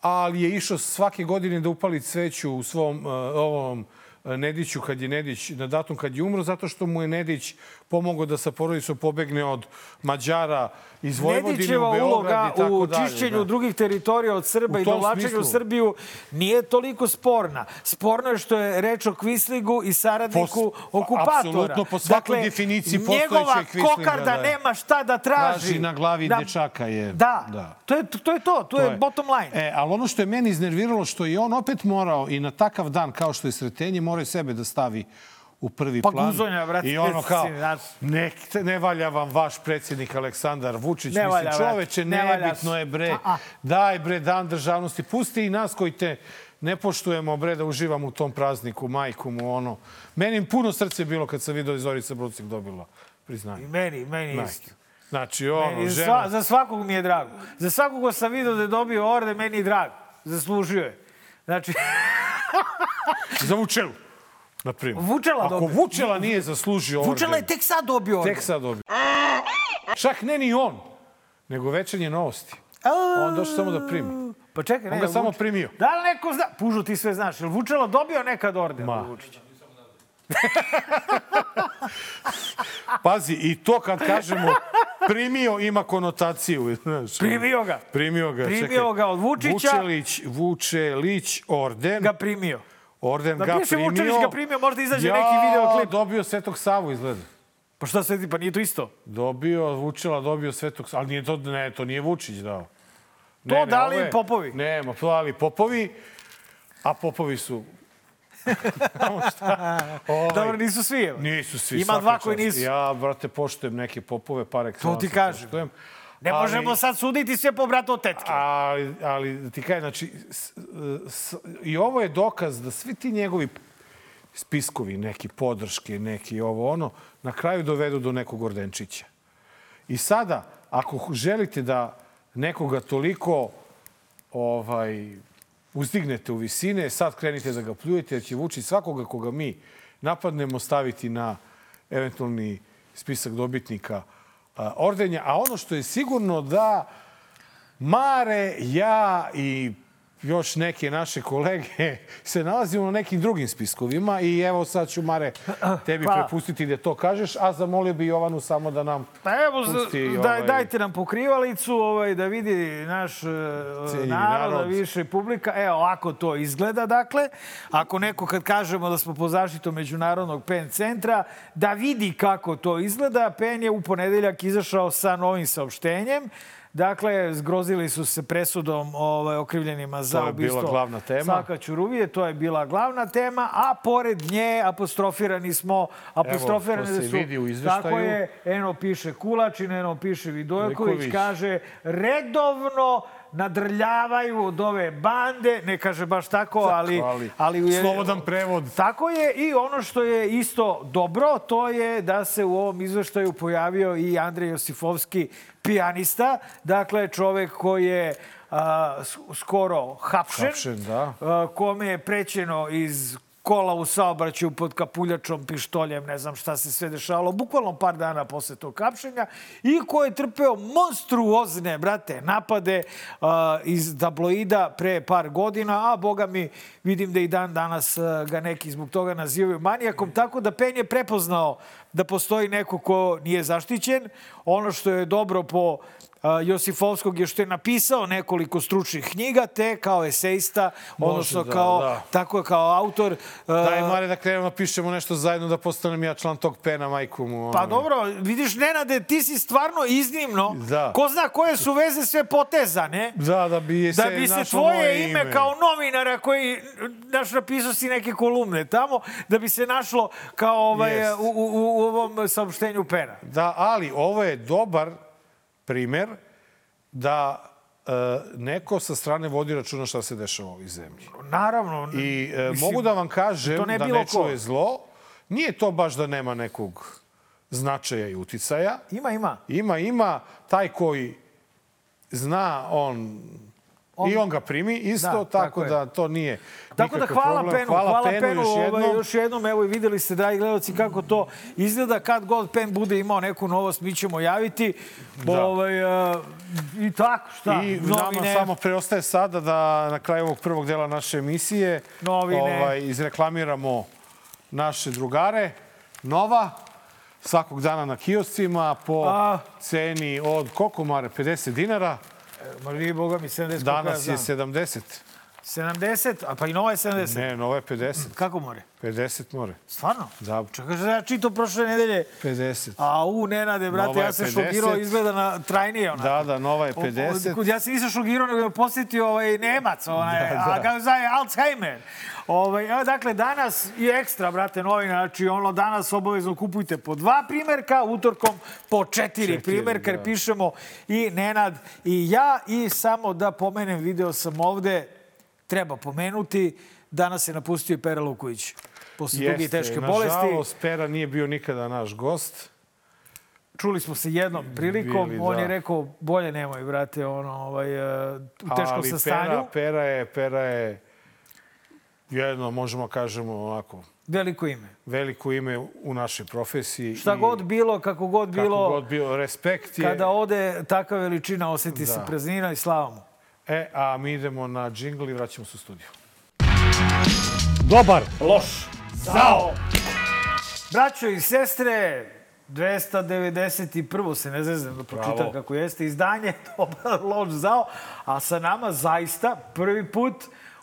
ali je išao svake godine da upali cveću u svom uh, ovom uh, Nediću kad je Nedić, na datum kad je umro, zato što mu je Nedić pomogao da sa porodicom pobegne od Mađara iz Vojvodine Nedićeva u Beograd i tako u dalje. čišćenju da. drugih teritorija od Srba U i dovlačenju u. Srbiju nije toliko sporna. Sporno je što je reč o Kvisligu i saradniku Po- okupatora. apsolutno, po svakoj definiciji postojećeg njegova Kvislinga, kokarda da. nema šta da traži. Traži na glavi dečaka je. Da, Da. To, je, to je to, to, je, bottom line. E, ali ono što je meni iznerviralo, što je on opet morao i na takav dan kao što je sretenje, mora i sebe da stavi u prvi Pa plan. guzonja, brate, I ono kao, ne, ne valja vam vaš predsjednik Aleksandar Vučić. Ne Mislim, valja, brate, čoveče, ne nebitno je, bre. A, a. Daj, bre, dan državnosti. Pusti i nas koji te ne poštujemo, bre, da uživamo u tom prazniku, majku mu, ono. Meni puno srce bilo kad sam vidio Zorica Brucik dobila priznanje. I meni, meni Majke. isto. Znači, ono, Meni žena... sva, za svakog mi je drago. Za svakog ko sam vidio da je dobio orde, meni je drago. Zaslužio je. Znači, Za Vučelu, na primjer. Vučela Ako dobio. Vučela nije zaslužio orden... Vučela je tek sad dobio orde. Tek sad dobio. Čak ne ni on, nego večernje novosti. On došao samo da primi. Pa čekaj, ne. On ga jel samo primio. Da li neko zna? Pužu, ti sve znaš. Je li Vučela dobio nekad orde? Ma. od Vučića? Pazi, i to kad kažemo primio ima konotaciju. Znaš, Primio ga. Primio ga. Primio čekaj. ga od Vučića. Vučelić, Vučelić, orden. Ga primio. Orden Da ga primio. Vučelić ga primio, možda izađe Ja, neki videoklip. dobio Svetog Savu izgleda. Pa šta se pa nije to isto? Dobio, Vučela dobio Svetog Savu. Ali nije to, ne, to nije Vučić dao. To dali ovo je- Popovi. Nema, to dali Popovi, a Popovi su... Ovaj, Dobro, nisu svi. evo. Nisu svi. Ima dva koji nisu. Ja, brate, poštujem neke popove, par excellence. To ti kažem. Poštujem. Ne Ali- možemo sad suditi sve po bratu od tetke. Ali, ali ti kažem, znači, s, s, i ovo je dokaz da svi ti njegovi spiskovi, neki podrške, neki ovo ono, na kraju dovedu do nekog Ordenčića. I sada, ako želite da nekoga toliko ovaj, uzdignete u visine, sad krenite da ga pljujete, jer će Vučić svakoga koga mi napadnemo staviti na eventualni spisak dobitnika a, ordenja. A ono što je sigurno da Mare, ja i još neke naše kolege se nalazimo na nekim drugim spiskovima i evo sad ću Mare tebi Pa. prepustiti da to kažeš, a zamolio bi Jovanu samo da nam Pa evo, pusti daj, ovaj- dajte nam pokrivalicu ovaj, da vidi naš e, narod, da narod. više publika. Evo, ovako to izgleda, dakle. Ako neko kad kažemo da smo po zaštitom Međunarodnog PEN centra, da vidi kako to izgleda. PEN je u ponedeljak izašao sa novim saopštenjem. Dakle, zgrozili su se presudom ovaj, okrivljenima za To je bila ubistvo glavna tema. Saka Ćuruvije, to je bila glavna tema, a pored nje apostrofirani smo, apostrofirani to se su, vidi u izveštaju. tako je, eno piše Kulačin, eno piše Vidojković, Vidojković. kaže redovno nadrljavaju od ove bande, ne kaže baš tako, ali... ali ali je, slobodan prevod. Tako je i ono što je isto dobro, to je da se u ovom izveštaju pojavio i Andrej Josifovski, pijanista, dakle čovek koji je a, skoro hapšen, Hapšen, da. a, kome je prećeno iz kola u saobraćaju pod kapuljačom, pištoljem, ne znam šta se sve dešavalo, bukvalno par dana posle tog hapšenja i ko je trpeo monstruozne, brate, napade uh, iz tabloida pre par godina, a boga mi vidim da i dan danas uh, ga neki zbog toga nazivaju manijakom, tako da Pen je prepoznao da postoji neko ko nije zaštićen. Ono što je dobro po Josifovskog je što je napisao nekoliko stručnih knjiga, te kao esejista, odnosno da, kao, da. tako kao autor. Daj, Mare, da krenemo da pišemo nešto zajedno, da postanem ja član tog pena, majku mu. Pa dobro, vidiš, Nenade, ti si stvarno iznimno. Da. Ko zna koje su veze sve potezane. Da, da bi se Da bi se tvoje ime, ime. kao novinara koji, znaš, napisao si neke kolumne tamo, da bi se našlo kao ovaj, Jest. u, u, u ovom saopštenju pena. Da, ali ovo je dobar primer da e, neko sa strane vodi računa šta se dešava u ovoj zemlji. Naravno. I e, mislim, mogu da vam kažem ne da bilo ne ko. čuje zlo. Nije to baš da nema nekog značaja i uticaja. Ima, ima. Ima, ima. Taj koji zna, on... On- I on ga primi isto, Da, tako, tako je. da to nije Tako da hvala problem. Penu, hvala, Penu, još jednom. Ovaj, još jednom, evo i videli ste, dragi gledalci, kako to izgleda. Kad god Pen bude imao neku novost, mi ćemo javiti. Da. Ovaj, uh, I tako, šta? I nama samo preostaje sada da na kraju ovog prvog dela naše emisije Novine. ovaj, izreklamiramo naše drugare. Nova, svakog dana na kioscima po A. ceni od koliko mare? 50 dinara. Ma nije, boga mi, 70 koliko Danas je znam. 70. 70, a pa i nova je 70. Ne, nova je 50. Kako more? 50 more. Stvarno? Da, Čekaj, ja čito prošle nedelje. 50. A u, Nenade, brate, Nova je ja se 50. šokirao, izgleda na trajnije onako. Da, da, nova je O- o- 50. Ja se nisam šokirao, nego me posjetio ovaj Nemac, onaj, Da, da. a kako zove, Alzheimer. Ovaj, evo, dakle, danas je ekstra, brate, novina, znači ono, danas obavezno kupujte po dva primerka, utorkom po četiri, Četiri, primerka, jer da. pišemo i Nenad i ja. I samo da pomenem, video sam ovde, treba pomenuti, danas je napustio i Pera Luković. Posle duge i teške bolesti. Nažalost, Pera nije bio nikada naš gost. Čuli smo se jednom prilikom, Bili, on da. je rekao, bolje nemoj, brate, ono, ovaj, e, u teškom Ali sam stanju. Pera, Pera je, Pera je jedno, možemo kažemo onako, Veliko ime. veliko ime u našoj profesiji. Šta i god bilo, kako god bilo, Kako god bilo, respekt je. kada ode takva veličina, osjeti se Da. praznina i slava mu. E, a mi idemo na džingl i vraćamo se u studiju. Dobar. Loš. Zao. Braćo i sestre, 291. se ne zezem da pročitam Bravo. kako jeste. Izdanje Dobar loš zao. A sa nama zaista prvi put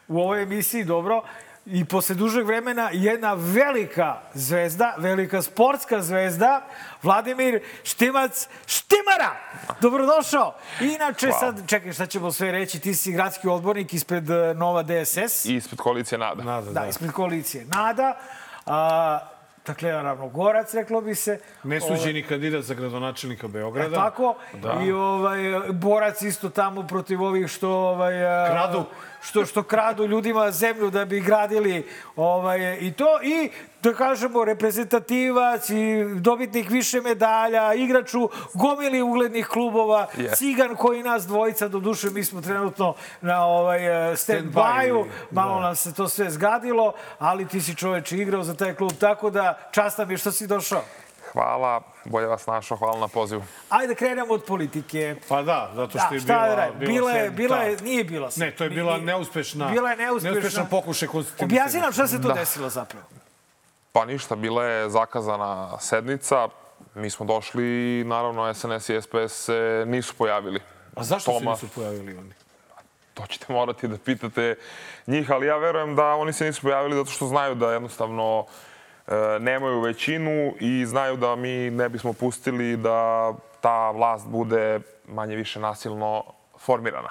u ovoj emisiji, dobro, i posle dužeg vremena jedna velika zvezda, velika sportska zvezda, Vladimir Štimac Štimara. Dobrodošao. Inače, sad, čekaj, šta ćemo sve reći? Ti si gradski odbornik ispred eh, Nova DSS. I ispred koalicije Nada. Nada, Da, ispred koalicije Nada. A, dakle, ravnogorac, reklo bi se. Nesuđeni kandidat za gradonačelnika E, Beograda. tako. Da. I ovaj, borac isto tamo protiv ovih što... Ovaj, a, Kradu. Što, što kradu ljudima zemlju da bi gradili ovaj, i to. I da kažemo reprezentativac i dobitnik više medalja, igrač u gomili uglednih klubova, Je. cigan koji nas dvojica, do duše mi smo trenutno na ovaj, stand-by-u, Stand-by, malo da. nam se to sve zgadilo, ali ti si čoveče igrao za taj klub, tako da čast nam je što si došao. Hvala, bolje vas našao, hvala na pozivu. Ajde krenemo od politike. Pa da, zato što Da, je šta bila... da radim? Bila je, bila je, nije bila se. Ne, to je bila neuspešna... Bila je neuspešna. Neuspešan pokušaj konstitutivne Objasni nam šta se to Da. desilo zapravo. Pa ništa, bila je zakazana sednica. Mi smo došli i naravno SNS i SPS se nisu pojavili. A zašto se Toma- nisu pojavili oni? To ćete morati da pitate njih, ali ja verujem da oni se nisu pojavili zato što znaju da jednostavno e, nemaju većinu i znaju da mi ne bismo pustili da ta vlast bude manje više nasilno formirana.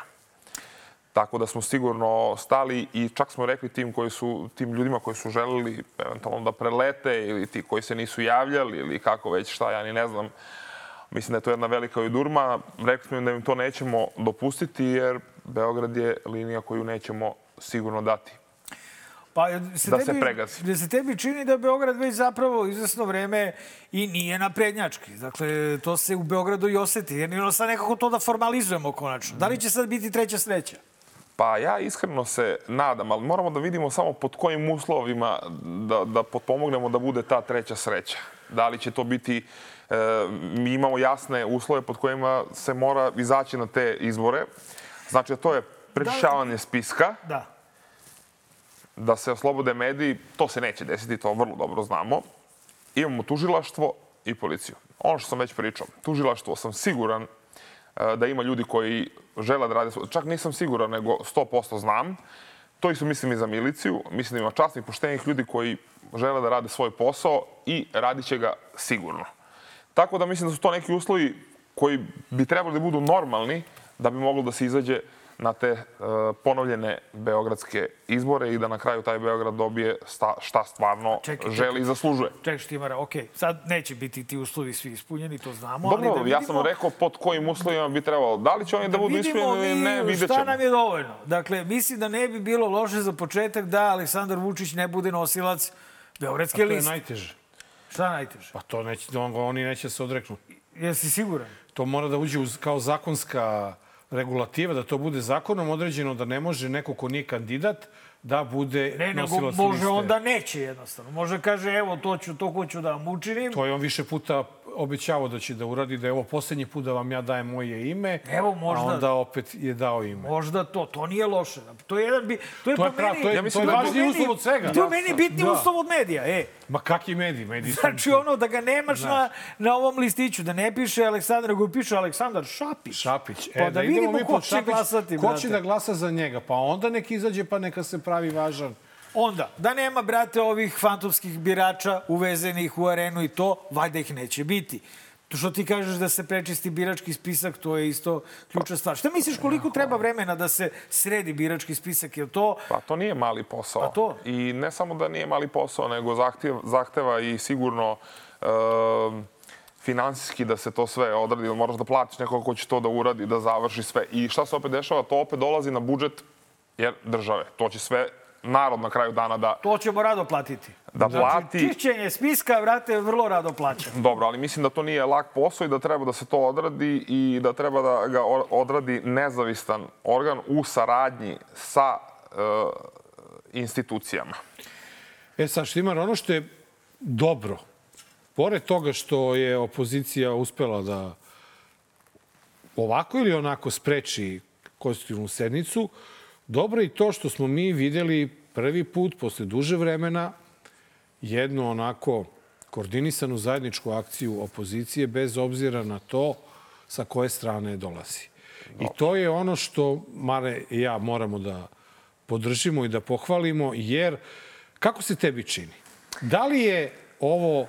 Tako da smo sigurno stali i čak smo rekli tim, koji su, tim ljudima koji su želeli eventualno da prelete ili ti koji se nisu javljali ili kako već šta, ja ni ne znam. Mislim da je to jedna velika ujudurma. Rekli smo im da im to nećemo dopustiti jer Beograd je linija koju nećemo sigurno dati. Pa, se Da tebi, se pregazi. Da se tebi čini da Beograd već zapravo izvesno vreme i nije naprednjački. Dakle, to se u Beogradu i oseti. Jer ono sad nekako to da formalizujemo konačno. Da li će sad biti treća sreća? Pa ja iskreno se nadam, ali moramo da vidimo samo pod kojim uslovima da, da potpomognemo da bude ta treća sreća. Da li će to biti, e, mi imamo jasne uslove pod kojima se mora izaći na te izbore. Znači, to je prečišćavanje spiska, Da. Da se oslobode mediji, to se neće desiti, to vrlo dobro znamo. Imamo tužilaštvo i policiju. Ono što sam već pričao, tužilaštvo sam siguran e, da ima ljudi koji žele da rade. Čak nisam siguran, nego 100% znam. To isto mislim i za miliciju. Mislim da ima časnih, poštenih ljudi koji žele da rade svoj posao i radit će ga sigurno. Tako da mislim da su to neki uslovi koji bi trebali da budu normalni da bi moglo da se izađe na te e, ponovljene beogradske izbore i da na kraju taj Beograd dobije sta, šta stvarno Čekaj, želi čekaj. i zaslužuje. Čekaj, Štimara, okej. Sad neće biti ti uslovi svi ispunjeni, to znamo. Dobro, ali da ja sam rekao pod kojim uslovima bi trebalo. Da li će oni da budu vidimo ispunjeni ili ne, vidjet šta ćemo. nam je dovoljno. Dakle, mislim da ne bi bilo loše za početak da Aleksandar Vučić ne bude nosilac Beogradske A to je liste. najteže. Šta najteže? Pa to neće, on, oni neće se odreknu. Jesi siguran? To mora da uđe uz, kao zakonska regulativa, da to bude zakonom određeno da ne može neko ko nije kandidat da bude Ne, nosilac može liste. onda neće jednostavno. Može kaže, evo, to ću, to hoću da vam učinim. To je on više puta obećavao da će da uradi, da je ovo poslednji put da vam ja dajem moje ime, Evo, možda- a onda opet je dao ime. Možda to, to nije loše. To je jedan bi, to je, To je po prav- meni, to je- Ja mislim to je po važniji uslov od svega. To je meni bitni Da. uslov od medija, e. Ma kakvi mediji? mediji Znači ono da ga nemaš Znaš. na, na ovom listiću, da ne piše Aleksandar, nego piše Aleksandar Šapić. Šapić. Pa da idemo vidimo mi ko će Šapić, glasati, Ko brate. će da glasa za njega? Pa onda nek izađe pa neka se pravi važan. Onda, da nema, brate, ovih fantomskih birača uvezenih u arenu i to, valjda ih neće biti. To što ti kažeš da se prečisti birački spisak, to je isto ključna stvar. Šta misliš koliko treba vremena da se sredi birački spisak? Je to Pa to nije mali posao. Pa to? I ne samo da nije mali posao, nego zahtjev, zahteva i sigurno e, finansijski da se to sve odradi. Moraš da platiš nekoga ko će to da uradi, da završi sve. I šta se opet dešava? To opet dolazi na budžet jer države. To će sve narod na kraju dana da, To ćemo rado platiti. da plati. Znači, čišćenje spiska, vrate, vrlo rado plaća. Dobro, ali mislim da to nije lak posao i da treba da se to odradi i da treba da ga odradi nezavistan organ u saradnji sa e, institucijama. E sad, Štimar, ono što je dobro, pored toga što je opozicija uspela da ovako ili onako spreči konstitutivnu sednicu, dobro je i to što smo mi videli prvi put posle duže vremena jednu onako koordinisanu zajedničku akciju opozicije bez obzira na to sa koje strane dolazi. I to je ono što Mare i ja moramo da podržimo i da pohvalimo, jer kako se tebi čini? Da li je ovo uh,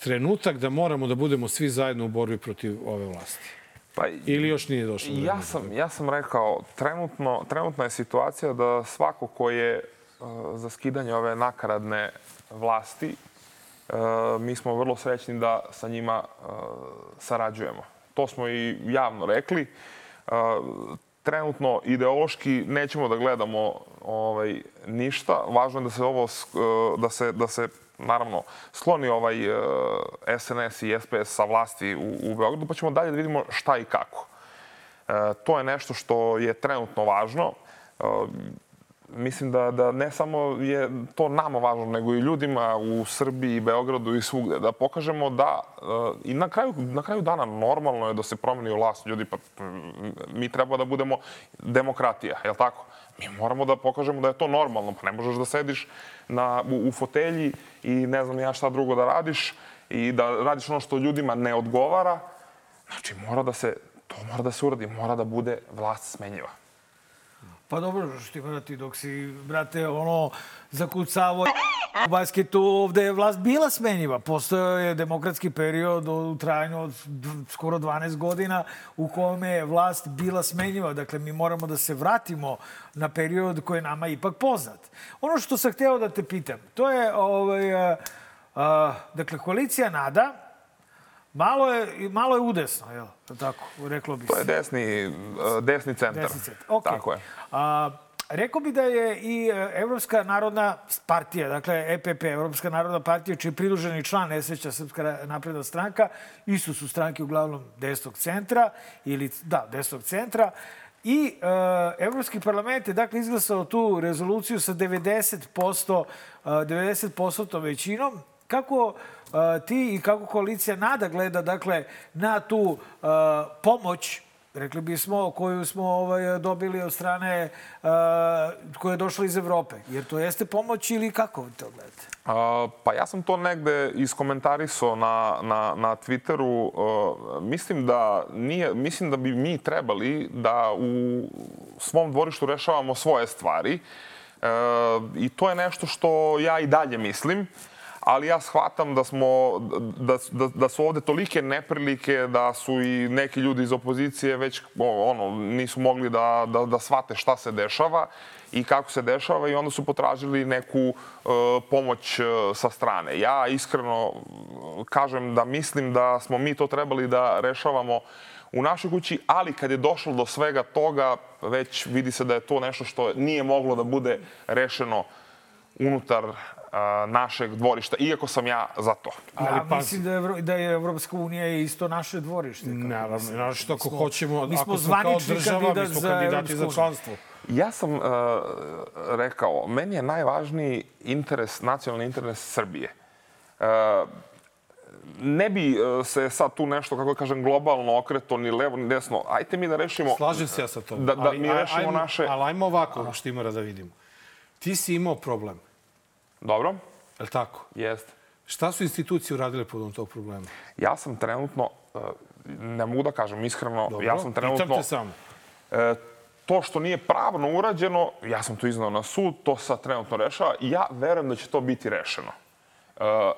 trenutak da moramo da budemo svi zajedno u borbi protiv ove vlasti? Pa, Ili još nije došlo? do Ja sam, ja sam rekao, trenutno, trenutna je situacija da svako ko je uh, za skidanje ove nakaradne vlasti, uh, mi smo vrlo srećni da sa njima uh, sarađujemo. To smo i javno rekli. Trenutno ideološki nećemo da gledamo ovaj ništa. Važno je da se ovo da se da se naravno skloni ovaj SNS i SPS sa vlasti u, u Beogradu, pa ćemo dalje da vidimo šta i kako. E, to je nešto što je trenutno važno. E, mislim da, da ne samo je to nama važno, nego i ljudima u Srbiji, Beogradu i svugde. Da pokažemo da e, i na kraju, na kraju dana normalno je da se promeni vlast. Ljudi, pa mi treba da budemo demokratija, je li tako? Mi moramo da pokažemo da je to normalno. Pa ne možeš da sediš na, u, u fotelji i ne znam ja šta drugo da radiš i da radiš ono što ljudima ne odgovara. Znači, mora da se, to mora da se uradi, mora da bude vlast smenjiva. Pa dobro, što ti ti dok si, brate, ono, zakucavo u basketu, ovde je vlast bila smenjiva. Postojao je demokratski period u trajanju od skoro 12 godina u kome je vlast bila smenjiva. Dakle, mi moramo da se vratimo na period koji je nama ipak poznat. Ono što sam hteo da te pitam, to je, ovaj, a, a, dakle, koalicija NADA, Malo je, malo je udesno, jel? Tako, reklo bi se. To je desni, e, desni centar. Desni centar. Okay. Tako je. A, rekao bi da je i e, Evropska narodna partija, dakle EPP, Evropska narodna partija, čiji je pridruženi član Nesreća Srpska napredna stranka, isto su stranke uglavnom desnog centra, ili, da, desnog centra, I e, Evropski parlament je dakle izglasao tu rezoluciju sa 90%, e, 90% većinom. Kako e, ti i kako koalicija NADA gleda dakle na tu e, pomoć rekli bismo, koju smo ovaj, dobili od strane uh, koja je došla iz Evrope. Jer to jeste pomoć ili kako to gledate? Uh, pa ja sam to negde iskomentarisao na, na, na Twitteru. Uh, mislim, da nije, mislim da bi mi trebali da u svom dvorištu rešavamo svoje stvari. Uh, I to je nešto što ja i dalje mislim ali ja shvatam da smo da, da, da su ovde tolike neprilike da su i neki ljudi iz opozicije već ono nisu mogli da da da shvate šta se dešava i kako se dešava i onda su potražili neku uh, pomoć uh, sa strane. Ja iskreno kažem da mislim da smo mi to trebali da rešavamo u našoj kući, ali kad je došlo do svega toga, već vidi se da je to nešto što nije moglo da bude rešeno unutar našeg dvorišta, iako sam ja za to. Ali ja, pa... mislim da je, da je Evropska unija isto naše dvorište. Naravno, naravno što ako hoćemo, mi smo ako smo kao država, mi smo kandidati za članstvo. Ja sam uh, rekao, meni je najvažniji interes, nacionalni interes Srbije. Uh, ne bi se sad tu nešto, kako kažem, globalno okreto, ni levo, ni desno. Ajte mi da rešimo... Slažem se ja sa tom. Da, da ali, mi rešimo ajmo, naše... Ali ajmo ovako, Štimara, da vidimo. Ti si imao problem Dobro. Je li tako? Jeste. Šta su institucije uradile podom tog problema? Ja sam trenutno, e, ne mogu da kažem iskreno, Dobro, ja sam trenutno... pitam te samo. E, to što nije pravno urađeno, ja sam to iznao na sud, to sad trenutno rešava i ja verujem da će to biti rešeno. E,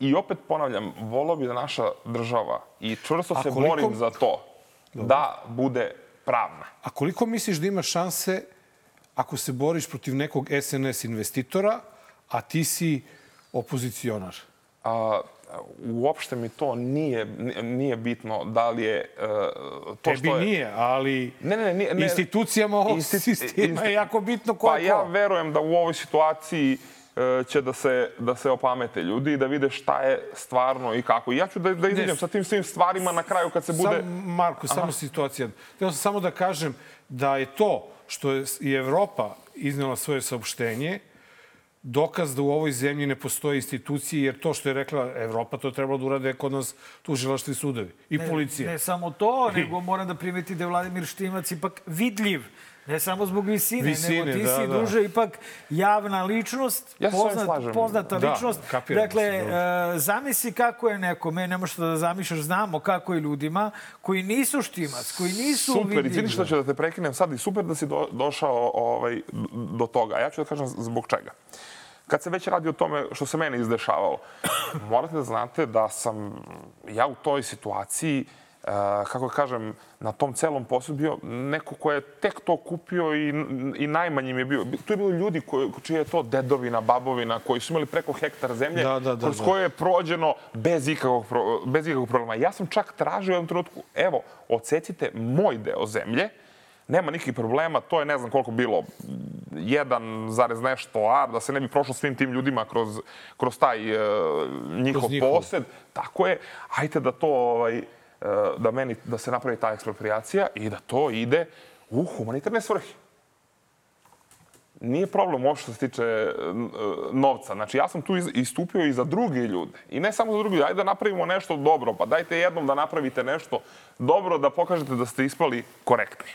I opet ponavljam, volao bi da naša država i čvrsto se koliko... borim za to Dobro. da bude pravna. A koliko misliš da ima šanse ako se boriš protiv nekog SNS investitora, a ti si opozicionar? A, uopšte mi to nije, nije bitno da li je uh, to Tebi što je... nije, ali ne, ne, ne, ne, institucijama ovog insti... sistema je jako bitno ko Pa ja verujem da u ovoj situaciji uh, će da se, da se opamete ljudi i da vide šta je stvarno i kako. I ja ću da, da izađem sa tim svim stvarima na kraju kad se bude... Sam, Marko, Aha. samo situacija. Htio sam samo da kažem da je to što je i Evropa iznela svoje saopštenje, dokaz da u ovoj zemlji ne postoje institucije, jer to što je rekla Evropa, to je trebalo da urade kod nas tužilaštvi sudovi i ne, policija. Ne samo to, nego moram da primeti da je Vladimir Štimac ipak vidljiv. Ne samo zbog visine, visine nego ti da, si da. duže ipak javna ličnost, ja poznat, poznata da, ličnost. Kapiram dakle, se, uh, zamisli kako je neko, me ne možeš da zamišljaš, znamo kako je ljudima koji nisu Štimac, koji nisu super, vidljivi. Super, što ću da te prekinem sad i super da si do, došao ovaj, do toga. Ja ću da kažem zbog čega. Kad se već radi o tome što se meni izdešavalo, morate da znate da sam ja u toj situaciji uh, kako da kažem, na tom celom poslu bio neko ko je tek to kupio i, i najmanjim je bio. Tu je bilo ljudi koji, čije je to dedovina, babovina, koji su imali preko hektar zemlje, da, da, da, kroz da. koje je prođeno bez ikakvog, bez ikakvog problema. Ja sam čak tražio u jednom trenutku, evo, ocecite moj deo zemlje, nema nikakvih problema, to je ne znam koliko bilo, jedan zarez nešto ar, da se ne bi prošlo svim tim ljudima kroz, kroz taj uh, njihov, kroz njihov posed. Tako je, ajte da to ovaj, da, meni, da se napravi ta ekspropriacija i da to ide u humanitarne svrhe. Nije problem uopšte što se tiče e, novca. Znači, ja sam tu istupio i za druge ljude. I ne samo za druge ljude. Ajde da napravimo nešto dobro. Pa dajte jednom da napravite nešto dobro, da pokažete da ste ispali korektni.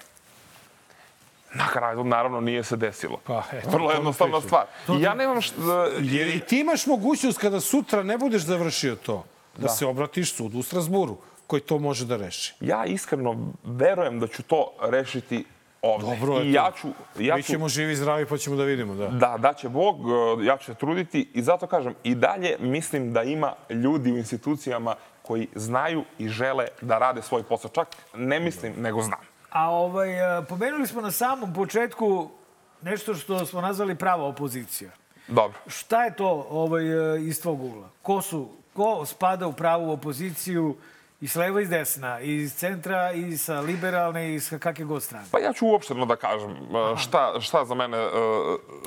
Na kraju, naravno, nije se desilo. Pa, eto, Vrlo jednostavna stvar. I ja nemam što... Jer i ti imaš mogućnost kada sutra ne budeš završio to, da, da. se obratiš sudu u Strasburu koji to može da reši. Ja iskreno verujem da ću to rešiti ovde. Dobro, I ja ću, ja Mi ćemo živi i zdravi pa ćemo da vidimo. Da, da, da će Bog, e, ja ću se truditi i zato kažem, i dalje mislim da ima ljudi u institucijama koji znaju i žele da rade svoj posao. Čak ne mislim, nego znam. A ovaj, e, pomenuli smo na samom početku nešto što smo nazvali prava opozicija. Dobro. Šta je to ovaj, e, iz tvog ugla? Ko su ko spada u pravu opoziciju i s leva i s desna, i iz centra, i sa liberalne, i sa kakve god strane. Pa ja ću uopšteno da kažem e, šta, šta za mene e,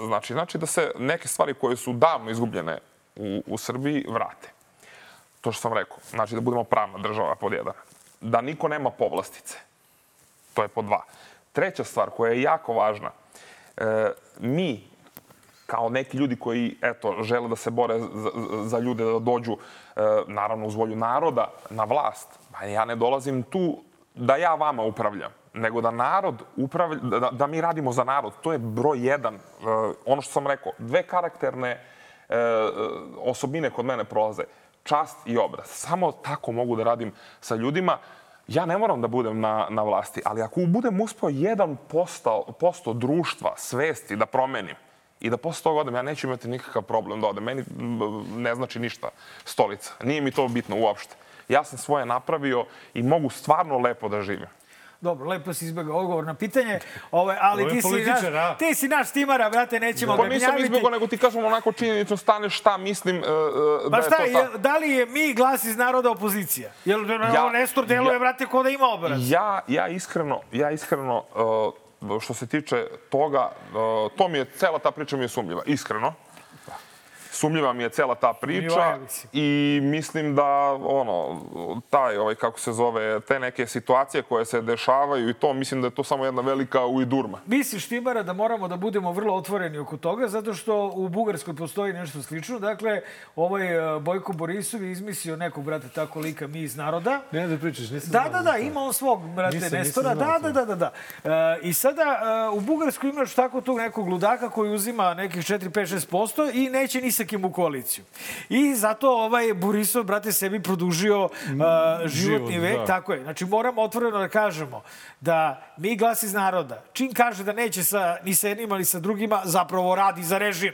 znači. Znači da se neke stvari koje su davno izgubljene u, u Srbiji vrate. To što sam rekao. Znači da budemo pravna država pod jedan. Da niko nema povlastice. To je pod dva. Treća stvar koja je jako važna. E, mi kao neki ljudi koji eto žele da se bore za, za ljude da dođu e, naravno uz volju naroda na vlast. Pa ja ne dolazim tu da ja vama upravljam, nego da narod upravlja, da, da mi radimo za narod. To je broj jedan. E, ono što sam rekao, dve karakterne e, osobine kod mene prolaze. Čast i obraz. Samo tako mogu da radim sa ljudima. Ja ne moram da budem na, na vlasti, ali ako budem uspeo jedan posto, posto društva, svesti da promenim, i da posle toga odem, ja neću imati nikakav problem da odem. Meni ne znači ništa stolica. Nije mi to bitno uopšte. Ja sam svoje napravio i mogu stvarno lepo da živim. Dobro, lepo si izbjegao odgovor na pitanje, Ove, ali ti si, naš, ti si naš timara, brate, nećemo pa ga nisam gnjaviti. izbjegao, nego ti kažem onako činjenično stane šta mislim uh, Pa da šta, je to je, da li je mi glas iz naroda opozicija? Jel ja, Nestor deluje, ja- brate, ko da ima obraz? Ja, ja iskreno, ja iskreno uh, što se tiče toga, to mi je, cela ta priča mi je sumljiva, iskreno. Sumljiva mi je cela ta priča i mislim da ono taj ovaj kako se zove te neke situacije koje se dešavaju i to mislim da je to samo jedna velika ujdurma. Misliš, Timara, da moramo da budemo vrlo otvoreni oko toga, zato što u Bugarskoj postoji nešto slično. Dakle, ovaj e, Bojko Borisov je izmislio nekog, brate, tako lika mi iz naroda. Ne da pričaš, nisam Da, da, da, to. ima on svog, brate, Nisam- nisam Nestora. znao Da, da, da, da, da. E, I sada e, u Bugarskoj imaš tako tog nekog ludaka koji uzima nekih 4, 5, 6% i neće ni sa kim u koaliciju. I zato ovaj Borisov, brate, sebi produžio uh, životni Život, vek. da. Tako je. Znači, moramo otvoreno da kažemo da mi glas iz naroda, čim kaže da neće sa, ni sa jednima ni sa drugima, zapravo radi za režim.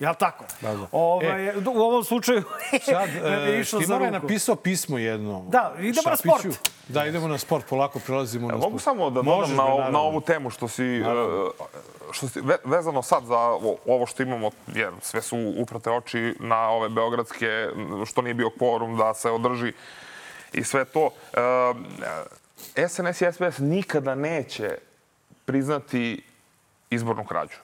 Jel tako? Da, da. Ovaj, u ovom slučaju Sad, je e, išlo za Štimara je napisao pismo jedno. Da, idemo na sport. Da, idemo na sport, polako prelazimo na sport. Mogu samo da dodam na, ovu- na naravno. ovu temu što si, e, što si ve- vezano sad za ovo- ovo što imamo, jer sve su uprate oči na ove beogradske, što nije bio kvorum da se održi i sve to. E, SNS i SPS nikada neće priznati izbornu krađu.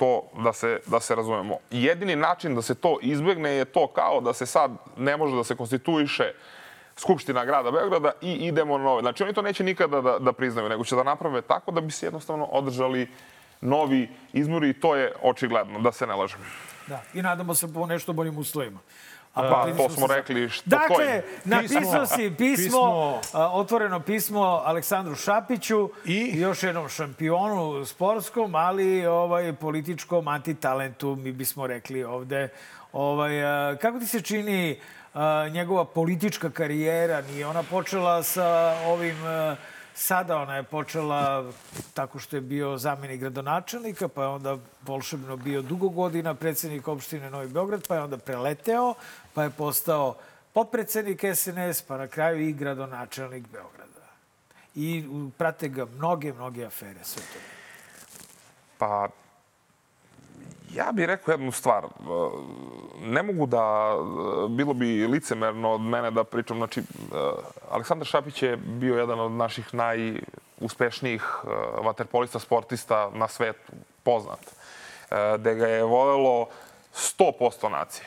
To da se, da se razumemo. Jedini način da se to izbegne je to kao da se sad ne može da se konstituiše Skupština grada Beograda i idemo na nove. Znači oni to neće nikada da, da priznaju, nego će da naprave tako da bi se jednostavno održali novi izbori i to je očigledno, da se ne lažem. Da, i nadamo se po nešto boljim uslovima. Pa, protivili to smo se- rekli što Dakle, stoji. napisao si pismo, pismo- a, otvoreno pismo Aleksandru Šapiću i još jednom šampionu sportskom, ali ovaj političkom antitalentu, mi bismo rekli ovde. Ovaj, a, kako ti se čini a, njegova politička karijera? Nije ona počela sa ovim... a, Sada ona je počela tako što je bio zamenik gradonačelnika, pa je onda volšebno bio dugo godina predsednik opštine Novi Beograd, pa je onda preleteo, pa je postao potpredsednik SNS, pa na kraju i gradonačelnik Beograda. I prate ga mnoge, mnoge afere. Sve to. Pa, ja bih rekao jednu stvar. Ne mogu da, bilo bi licemerno od mene da pričam, znači, Aleksandar Šapić je bio jedan od naših najuspešnijih e, vaterpolista, sportista na svetu, poznat. Gde ga je volelo 100% nacije.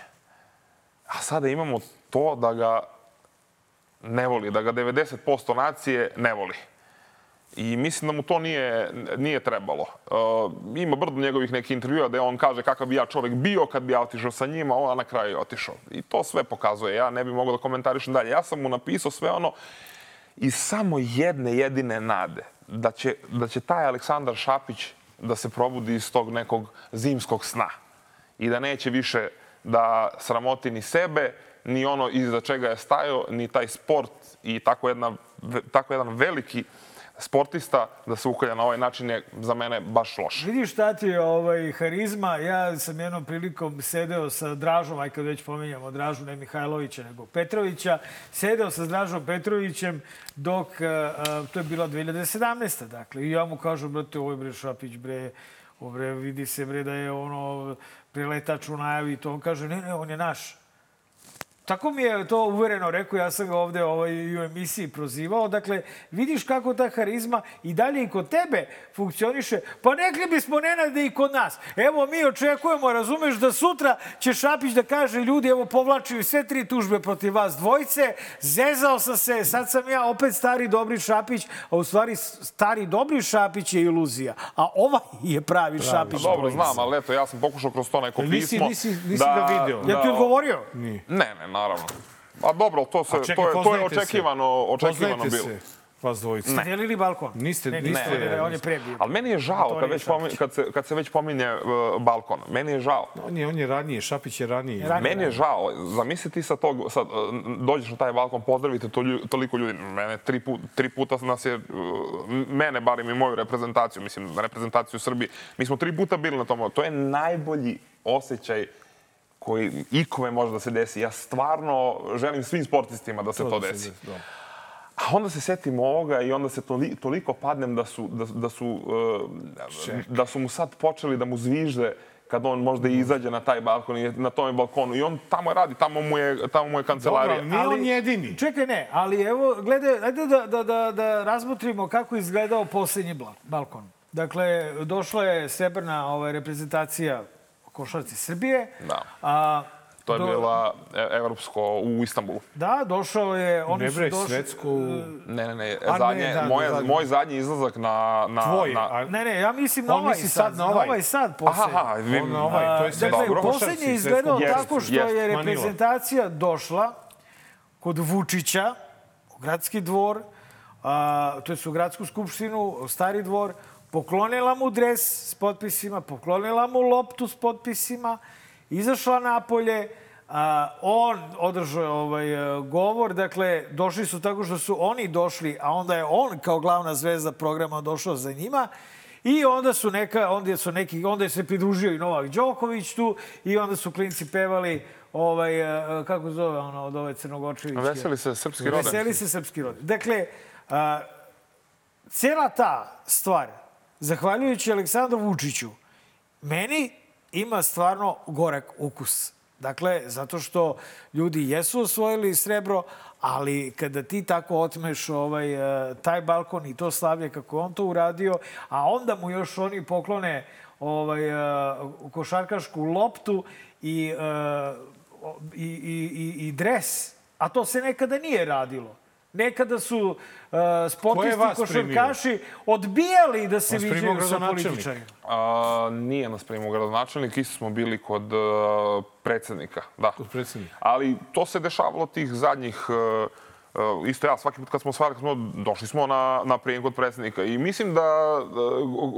A sada imamo to da ga ne voli, da ga 90% nacije ne voli. I mislim da mu to nije, nije trebalo. Uh, ima brdo njegovih nekih intervjua da on kaže kakav bi ja čovek bio kad bi ja otišao sa njima, a na kraju je otišao. I to sve pokazuje. Ja ne bih mogao da komentarišem dalje. Ja sam mu napisao sve ono iz samo jedne jedine nade da će, da će taj Aleksandar Šapić da se probudi iz tog nekog zimskog sna i da neće više da sramoti ni sebe, ni ono iza čega je stajao, ni taj sport i tako, jedna, tako jedan veliki sportista da se ukolja na ovaj način je za mene baš loše. Vidiš šta ti je ovaj, harizma. Ja sam jednom prilikom sedeo sa Dražom, aj kad već pominjamo Dražu, ne Mihajlovića, nego Petrovića. Sedeo sa Dražom Petrovićem dok, uh, to je bila 2017. Dakle, i ja mu kažem, brate, ovo je bre Šapić, bre, bre, vidi se bre da je ono preletač u najavi to. On kaže, ne, ne, on je naš. Tako mi je to uvereno rekao, ja sam ga ovde ovaj, u emisiji prozivao. Dakle, vidiš kako ta harizma i dalje i kod tebe funkcioniše. Pa nekli bismo nenade i kod nas. Evo, mi očekujemo, razumeš, da sutra će Šapić da kaže ljudi, evo, povlačuju sve tri tužbe protiv vas dvojce, zezao sam se, sad sam ja opet stari dobri Šapić, a u stvari stari dobri Šapić je iluzija, a ovaj je pravi, pravi Šapić. Pa dobro, znam, ali eto, ja sam pokušao kroz to neko Nisi- pismo... nisi- nisi ga video. Ja ti odgovorio? Nije. Ne, ne, naravno. A dobro, to, se, A čekaj, to, je, to je očekivano, očekivano bilo. se, vas dvojica. Ste delili balkon? Niste, Ne, niste. ne, ne, on je pre bio. Ali meni je žao kad, već pominje, kad, se, kad se već pominje uh, balkon. Meni je žao. On je, on je ranije, Šapić je ranije. Ranije. Meni je žao. Zamisli ti sa tog, sad, uh, dođeš na taj balkon, pozdravite to, lju- toliko ljudi. Mene tri, put, tri puta nas je, uh, mene barim i moju reprezentaciju, mislim, reprezentaciju Srbije. Mi smo tri puta bili na tom. To je najbolji osjećaj koji ikome može da se desi. Ja stvarno želim svim sportistima da se to, da se desi. desi, da. A onda se setim ovoga i onda se toli, toliko padnem da su, da, da, su, uh, da su mu sad počeli da mu zvižde kad on možda i izađe na taj balkon i na tom balkonu. I on tamo radi, tamo mu je, tamo mu je kancelarija. Dobro, nije on jedini. Čekaj, ne, ali evo, gledaj, ajde da, da, da, da razmotrimo kako izgledao poslednji bla- balkon. Dakle, došla je srebrna ovaj, reprezentacija košarci Srbije. Da. A, To je do- bila e, evropsko u Istanbulu. Da, došao je... Oni Ne su bre, došli, svetsku... Ne, ne, ne. Ne, zadnje, da, da, moje, zadnje. moj zadnji izlazak na... na Tvoj, na, a- Ne, ne, ja mislim na ovaj sad. sad na ovaj. Ovaj sad Aha, poslednji. aha, vi, na ovaj, to je sve Dakle, dobro. poslednji je izgledao svetskog- tako što Jeste, je reprezentacija došla kod Vučića u gradski dvor, a, to je u gradsku skupštinu, stari dvor, poklonila mu dres s potpisima, poklonila mu loptu s potpisima, izašla napolje, a, on održao ovaj e, govor, dakle, došli su tako što su oni došli, a onda je on kao glavna zvezda programa došao za njima I onda su neka, onda su neki, onda je se pridružio i Novak Đoković tu i onda su klinci pevali ovaj, e, kako se zove ono od ove crnogočevićke. Veseli se srpski rodan. Veseli se srpski rod. Dakle, a, cela ta stvar, zahvaljujući Aleksandru Vučiću, meni ima stvarno gorak ukus. Dakle, zato što ljudi jesu osvojili srebro, ali kada ti tako otmeš ovaj, e, taj balkon i to slavlje kako on to uradio, a onda mu još oni poklone ovaj, e, košarkašku loptu e, i, i, i, i dres, a to se nekada nije radilo. Nekada su uh, sportisti, košarkaši odbijali da se viđaju sa političarima. A, nije nas primio gradonačelnik, isto smo bili kod uh, predsednika. Da. Kod predsjednika. Ali to se dešavalo tih zadnjih... Uh, uh, isto ja, svaki put kad smo stvarali, kad smo, došli smo na, na prijem kod predsednika. I mislim da,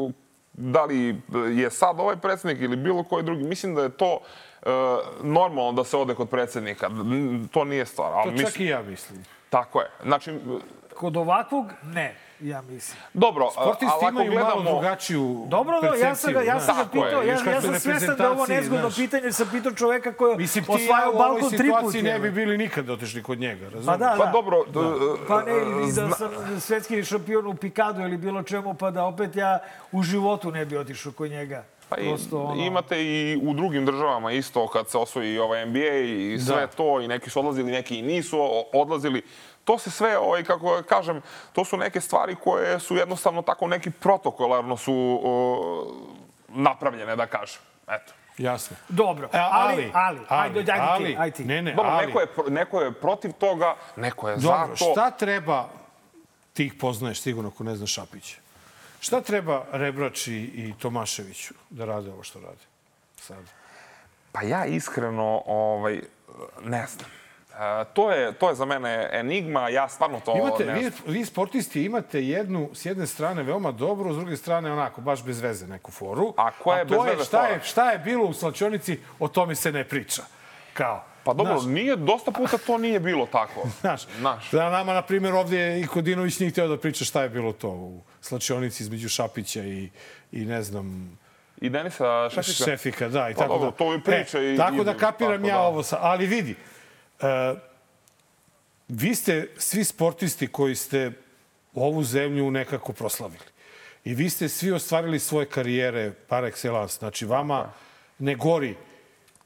uh, da li je sad ovaj predsednik ili bilo koji drugi, mislim da je to uh, normalno da se ode kod predsednika. To nije stvar. To Ali čak i ja mislim. Tako je. Znači, Kod ovakvog, ne, ja mislim. dobro, Sportisti ali ako imaju gledamo... malo drugačiju Dobro, da, ja sam ga, ja sam ga je, pitao, ja, ja sam svestan da ovo nezgodno znaš. pitanje, sam pitao čoveka koji Mislim, ja osvajao u ovoj balkon tri puta. situaciji ne bi bili nikad otišli kod njega, razumiješ? Pa da, Pa da. dobro, Pa ne, i da zna- sam svetski šampion u Pikadu ili bilo čemu, pa da opet ja u životu ne bi otišao kod njega. Pa i, Prosto, ono... imate i u drugim državama isto kad se osvoji ovaj NBA i sve Da. to i neki su odlazili, neki i nisu odlazili. To se sve, ovaj, kako kažem, to su neke stvari koje su jednostavno tako neki protokolarno su o, napravljene, da kažem. Eto. Jasno. Dobro, E, ali, ali, ajde, ajde, ali, ti, ajde ti. Ne, ne, Dobro, ali, neko, je, neko je protiv toga, neko je dobro, za to. šta treba, ti ih poznaješ sigurno ako ne znaš Šapića, šta treba Rebrač i, i Tomaševiću da rade ovo što rade sad? Pa ja iskreno ovaj, ne znam. E, to, je, to je za mene enigma, ja stvarno to Imate, ne vi, znam. vi sportisti imate jednu, s jedne strane veoma dobru, s druge strane onako, baš bez veze neku foru. A koja je to bez veze šta fora? je, šta je bilo u slačionici, o tome se ne priča. Kao. Pa dobro, Znaš, nije, dosta puta to nije bilo tako. Znaš, Znaš. da nama, na primjer, ovdje i Kodinović nije htio da priča šta je bilo to u slačionici između Šapića i, i ne znam, I Denisa Šefika. Šefika, da, i Pa tako dobro, da. to je priča e, i- Tako da kapiram tako ja da. ovo. Sa, ali vidi, e, vi ste svi sportisti koji ste ovu zemlju nekako proslavili. I vi ste svi ostvarili svoje karijere par excellence. Znači, vama ne gori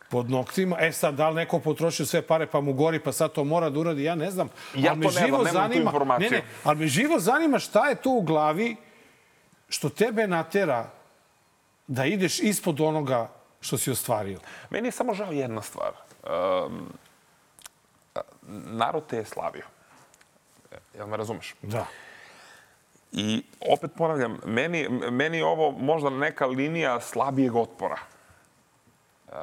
pod noktima. E sad, da li neko potrošio sve pare pa mu gori pa sad to mora da uradi, ja ne znam. Ja Ali to me živo nemam tu zanima- informaciju. Ne, ne, ali me živo zanima šta je to u glavi što tebe natera da ideš ispod onoga što si ostvario. Meni je samo žao jedna stvar. Um, narod te je slavio. Jel me razumeš? Da. I opet ponavljam, meni, meni je ovo možda neka linija slabijeg otpora. Uh,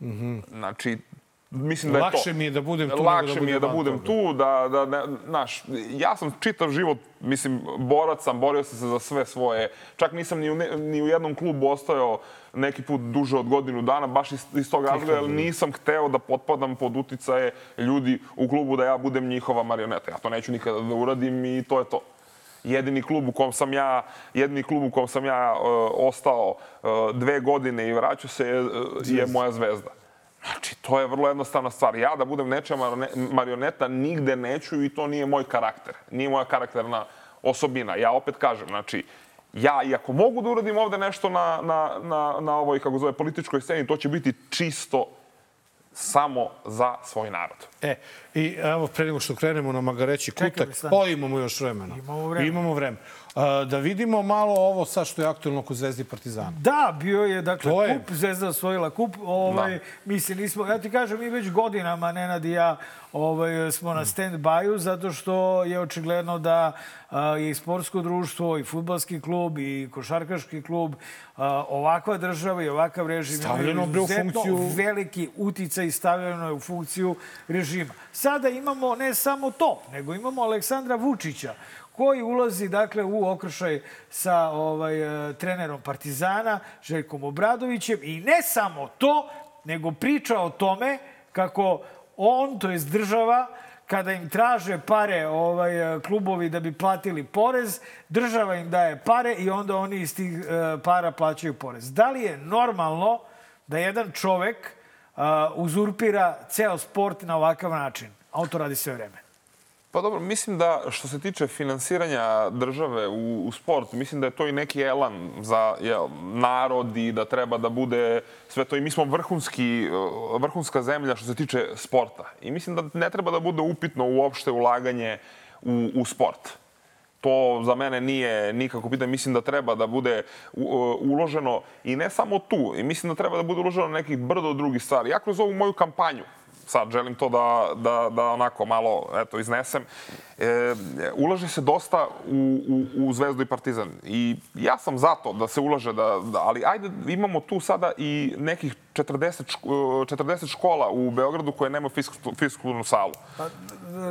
Mhm. Znači, mislim da je to. Lakše mi je da budem tu nego Lakše da mi je da budem toga. tu, da, da, ne, znaš, ja sam čitav život, mislim, borac sam, borio sam se za sve svoje. Čak nisam ni u, ne, ni u jednom klubu ostao neki put duže od godinu dana, baš iz, iz tog razloga, jer nisam hteo da potpadam pod uticaje ljudi u klubu da ja budem njihova marioneta. Ja to neću nikada da uradim i to je to. Jedini klub u kom sam ja, jedini klub u kom sam ja uh, ostao uh, dve godine i vraćao se je, je moja zvezda. Znači, to je vrlo jednostavna stvar. Ja da budem nečija marioneta nigde neću i to nije moj karakter. Nije moja karakterna osobina. Ja opet kažem, znači, ja, i ako mogu da uradim ovde nešto na, na, na, na ovoj, kako zove, političkoj sceni, to će biti čisto samo za svoj narod. E, i evo, pre nego što krenemo na Magareći kutak, o, imamo još vremena. Imamo vremena. Imamo vreme. Da vidimo malo ovo sad što je aktualno kod Zvezdi Partizana. Da, bio je, dakle, je. kup, Zvezda osvojila kup. Ovaj, Da. Mi se nismo, ja ti kažem, mi već godinama, Nenad i ja, ovaj, smo na stand-by-u, zato što je očigledno da a, je i sportsko društvo, i futbalski klub, i košarkaški klub, a, ovakva država i ovakav režim Stavljeno, u izuzetno funkciju- veliki uticaj stavljeno je u funkciju režima. Sada imamo ne samo to, nego imamo Aleksandra Vučića, koji ulazi dakle u okršaj sa ovaj e, trenerom Partizana Željkom Obradovićem i ne samo to, nego priča o tome kako on, to jest država, kada im traže pare ovaj, e, klubovi da bi platili porez, država im daje pare i onda oni iz tih e, para plaćaju porez. Da li je normalno da jedan čovek uzurpira ceo sport na ovakav način? A on to radi sve vreme. Pa dobro, mislim da što se tiče finansiranja države u, u sport, mislim da je to i neki elan za jel, narod i da treba da bude sve to. I mi smo vrhunski, vrhunska zemlja što se tiče sporta. I mislim da ne treba da bude upitno uopšte ulaganje u, u sport. To za mene nije nikako pitanje. Mislim da treba da bude uloženo i ne samo tu. I mislim da treba da bude uloženo nekih brdo drugih stvari. Ja kroz ovu moju kampanju sad želim to da, da, da onako malo eto, iznesem. E, ulaže se dosta u, u, u Zvezdu i Partizan. I ja sam zato da se ulaže, da, da, ali ajde imamo tu sada i nekih 40, šk- 40 škola u Beogradu koje nema fisku- fiskulturnu salu. Pa,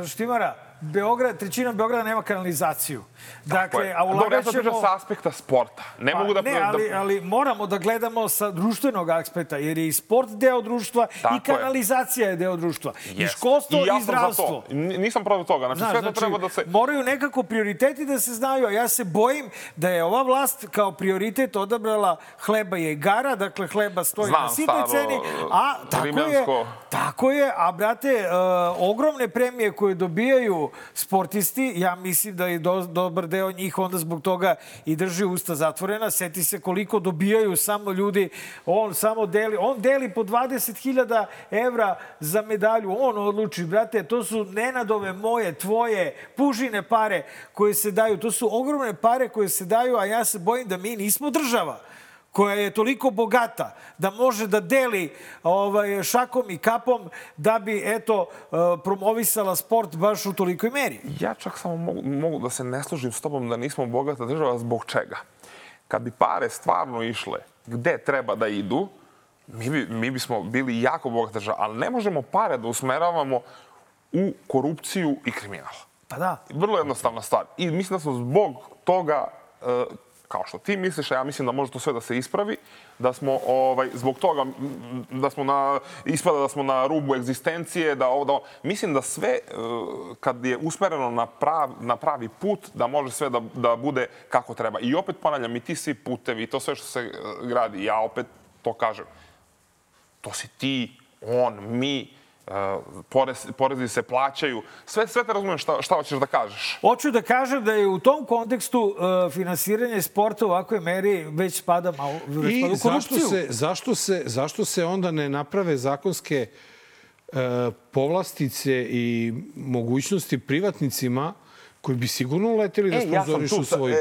Štimara, Beograd, trećina Beograda nema kanalizaciju. Dakle, je. a Dobro, ja to sa aspekta sporta. Ne mogu da... Pa, ne, ali, da... ali moramo da gledamo sa društvenog aspekta, jer je i sport deo društva Tako i je. kanalizacija je deo društva. I Jest. školstvo i, ja za zdravstvo. to. Nisam protiv toga. Znači, Znaš, sve to znači, treba da se... moraju nekako prioriteti da se znaju, a ja se bojim da je ova vlast kao prioritet odabrala hleba i igara, dakle hleba stoji Znam, na sitnoj ceni, a tako je, rimljansko. Tako je, a brate, uh, ogromne premije koje dobijaju sportisti, ja mislim da je do, dobar deo njih onda zbog toga i drži usta zatvorena. Seti se koliko dobijaju samo ljudi, on samo deli, on deli po 20.000 evra za medalju, on odluči, brate, to su nenadove moje, tvoje, pužine pare koje se daju, to su ogromne pare koje se daju, a ja se bojim da mi nismo država koja je toliko bogata da može da deli ovaj, šakom i kapom da bi, eto, eh, promovisala sport baš u tolikoj meri. Ja čak samo mogu, mogu da se ne složim s tobom da nismo bogata država zbog čega. Kad bi pare stvarno išle gde treba da idu, mi, bi, mi bismo bili jako bogata država, ali ne možemo pare da usmeravamo u korupciju i kriminal. Pa da. Vrlo jednostavna stvar. I mislim da smo zbog toga, e, kao što ti misliš, a ja mislim da može to sve da se ispravi, da smo ovaj, zbog toga, da smo na, ispada da smo na rubu egzistencije, da ovo, da ovo. Mislim da sve, e, kad je usmereno na, prav, na pravi put, da može sve da, da bude kako treba. I opet ponavljam, i ti svi putevi, i to sve što se e, gradi, ja opet to kažem. To si ti, on, mi, porez, porezi se plaćaju. Sve, sve te razumem šta, šta hoćeš da kažeš. Hoću da kažem da je u tom kontekstu uh, finansiranje sporta u ovakvoj meri već spada malo već I spada u zašto korupciju. se, zašto, se, zašto se onda ne naprave zakonske e, povlastice i mogućnosti privatnicima koji bi sigurno uleteli da E, ja sam sponzorišu tu, sa- svoj... e,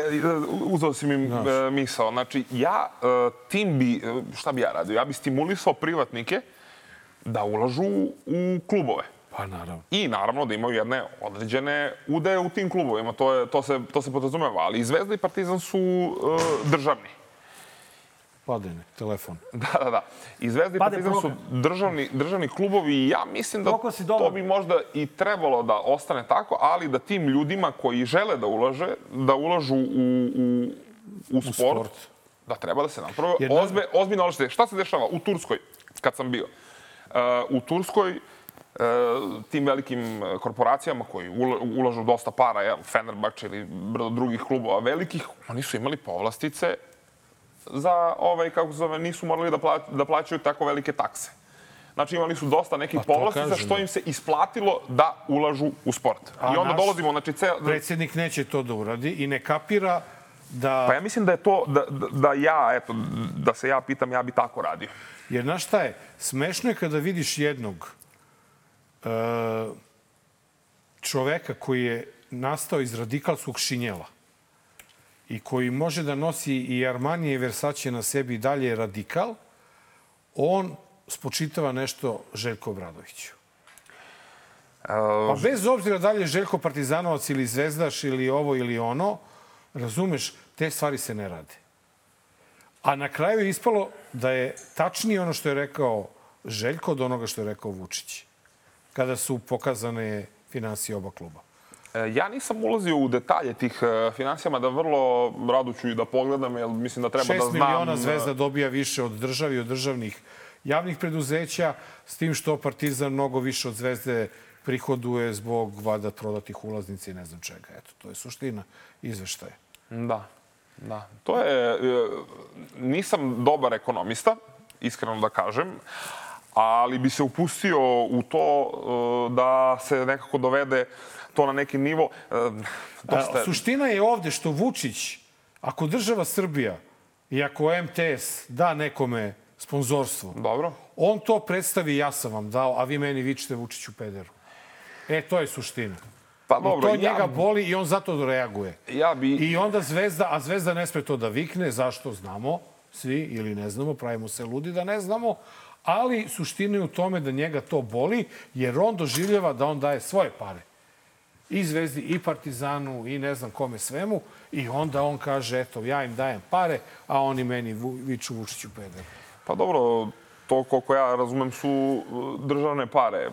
uzeo si mi e, misao. Znači, ja e, tim bi, e, šta bi ja radio? Ja bi stimulisao privatnike da ulažu u klubove. Pa naravno. I naravno da imaju jedne određene udeje u tim klubovima. To, je, to, se, to se podrazumeva. Ali i Zvezda i Partizan su e, državni. Padene, telefon. Da, da, da. I Zvezda i Partizan su državni, državni klubovi i ja mislim da to bi možda i trebalo da ostane tako, ali da tim ljudima koji žele da ulaže, da ulažu u, u, u, sport, sport. da treba da se naprave ozbe, ozbiljno ulaže. Šta se dešava u Turskoj, kad sam bio? U Turskoj uh, tim velikim uh, korporacijama koji ula- ulažu dosta para, jel, Fenerbahče ili drugih klubova velikih, oni su imali povlastice za ovaj, kako se zove, nisu morali da, pla, da plaćaju tako velike takse. Znači imali su dosta nekih Pa povlastica što im se isplatilo da ulažu u sport. A I onda dolazimo, znači, ceo, Predsjednik neće to da uradi i ne kapira da... Pa ja mislim da je to, da, da, da ja, eto, da se ja pitam, ja bi tako radio. Jer znaš šta je? Smešno je kada vidiš jednog e, čoveka koji je nastao iz radikalskog šinjela i koji može da nosi i Armani i Versace na sebi i dalje je radikal, on spočitava nešto Željko Obradoviću. Pa bez obzira da li je Željko Partizanovac ili Zvezdaš ili ovo ili ono, razumeš, te stvari se ne rade. A na kraju je ispalo da je tačnije ono što je rekao Željko od onoga što je rekao Vučić. Kada su pokazane financije oba kluba. E, Ja nisam ulazio u detalje tih e, financijama, da vrlo rado ću i da pogledam, jer mislim da treba da 6 znam... miliona e, Zvezda dobija više od državi, od državnih javnih preduzeća, s tim što Partizan mnogo više od Zvezde prihoduje zbog vada prodatih ulaznica i ne znam čega. Eto, to je suština izveštaja. Da, da. To je... e, Nisam dobar ekonomista, iskreno da kažem, ali bi se upustio u to e, da se nekako dovede to na neki nivo. E, Dosta A, suština je ovde što Vučić, ako država Srbija i ako MTS da nekome sponzorstvo, Dobro. on to predstavi ja sam vam dao, a vi meni vičite Vučiću pederu. E, to je suština. Pa I dobro, to ja- njega boli i on zato reaguje. Ja bi... I onda Zvezda, a Zvezda ne sme to da vikne, zašto znamo svi ili ne znamo, pravimo se ludi da ne znamo, ali suština je u tome da njega to boli, jer on doživljava da on daje svoje pare. I Zvezdi, i Partizanu, i ne znam kome svemu, i onda on kaže, eto, ja im dajem pare, a oni meni viču Vučiću peder. Pa dobro, to koliko ja razumem su uh, državne pare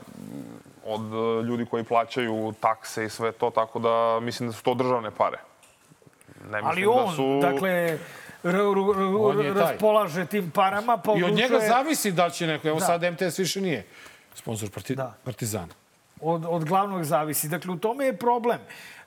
od uh, ljudi koji plaćaju takse i sve to, tako da mislim da su to državne pare. Ne Ali mislim on, da su... dakle, r, r, On raspolaže tim parama, pa I od njega zavisi da će neko, evo Da. sad MTS više nije sponsor parti, Da. Partizana. od, od glavnog zavisi. Dakle, u tome je problem.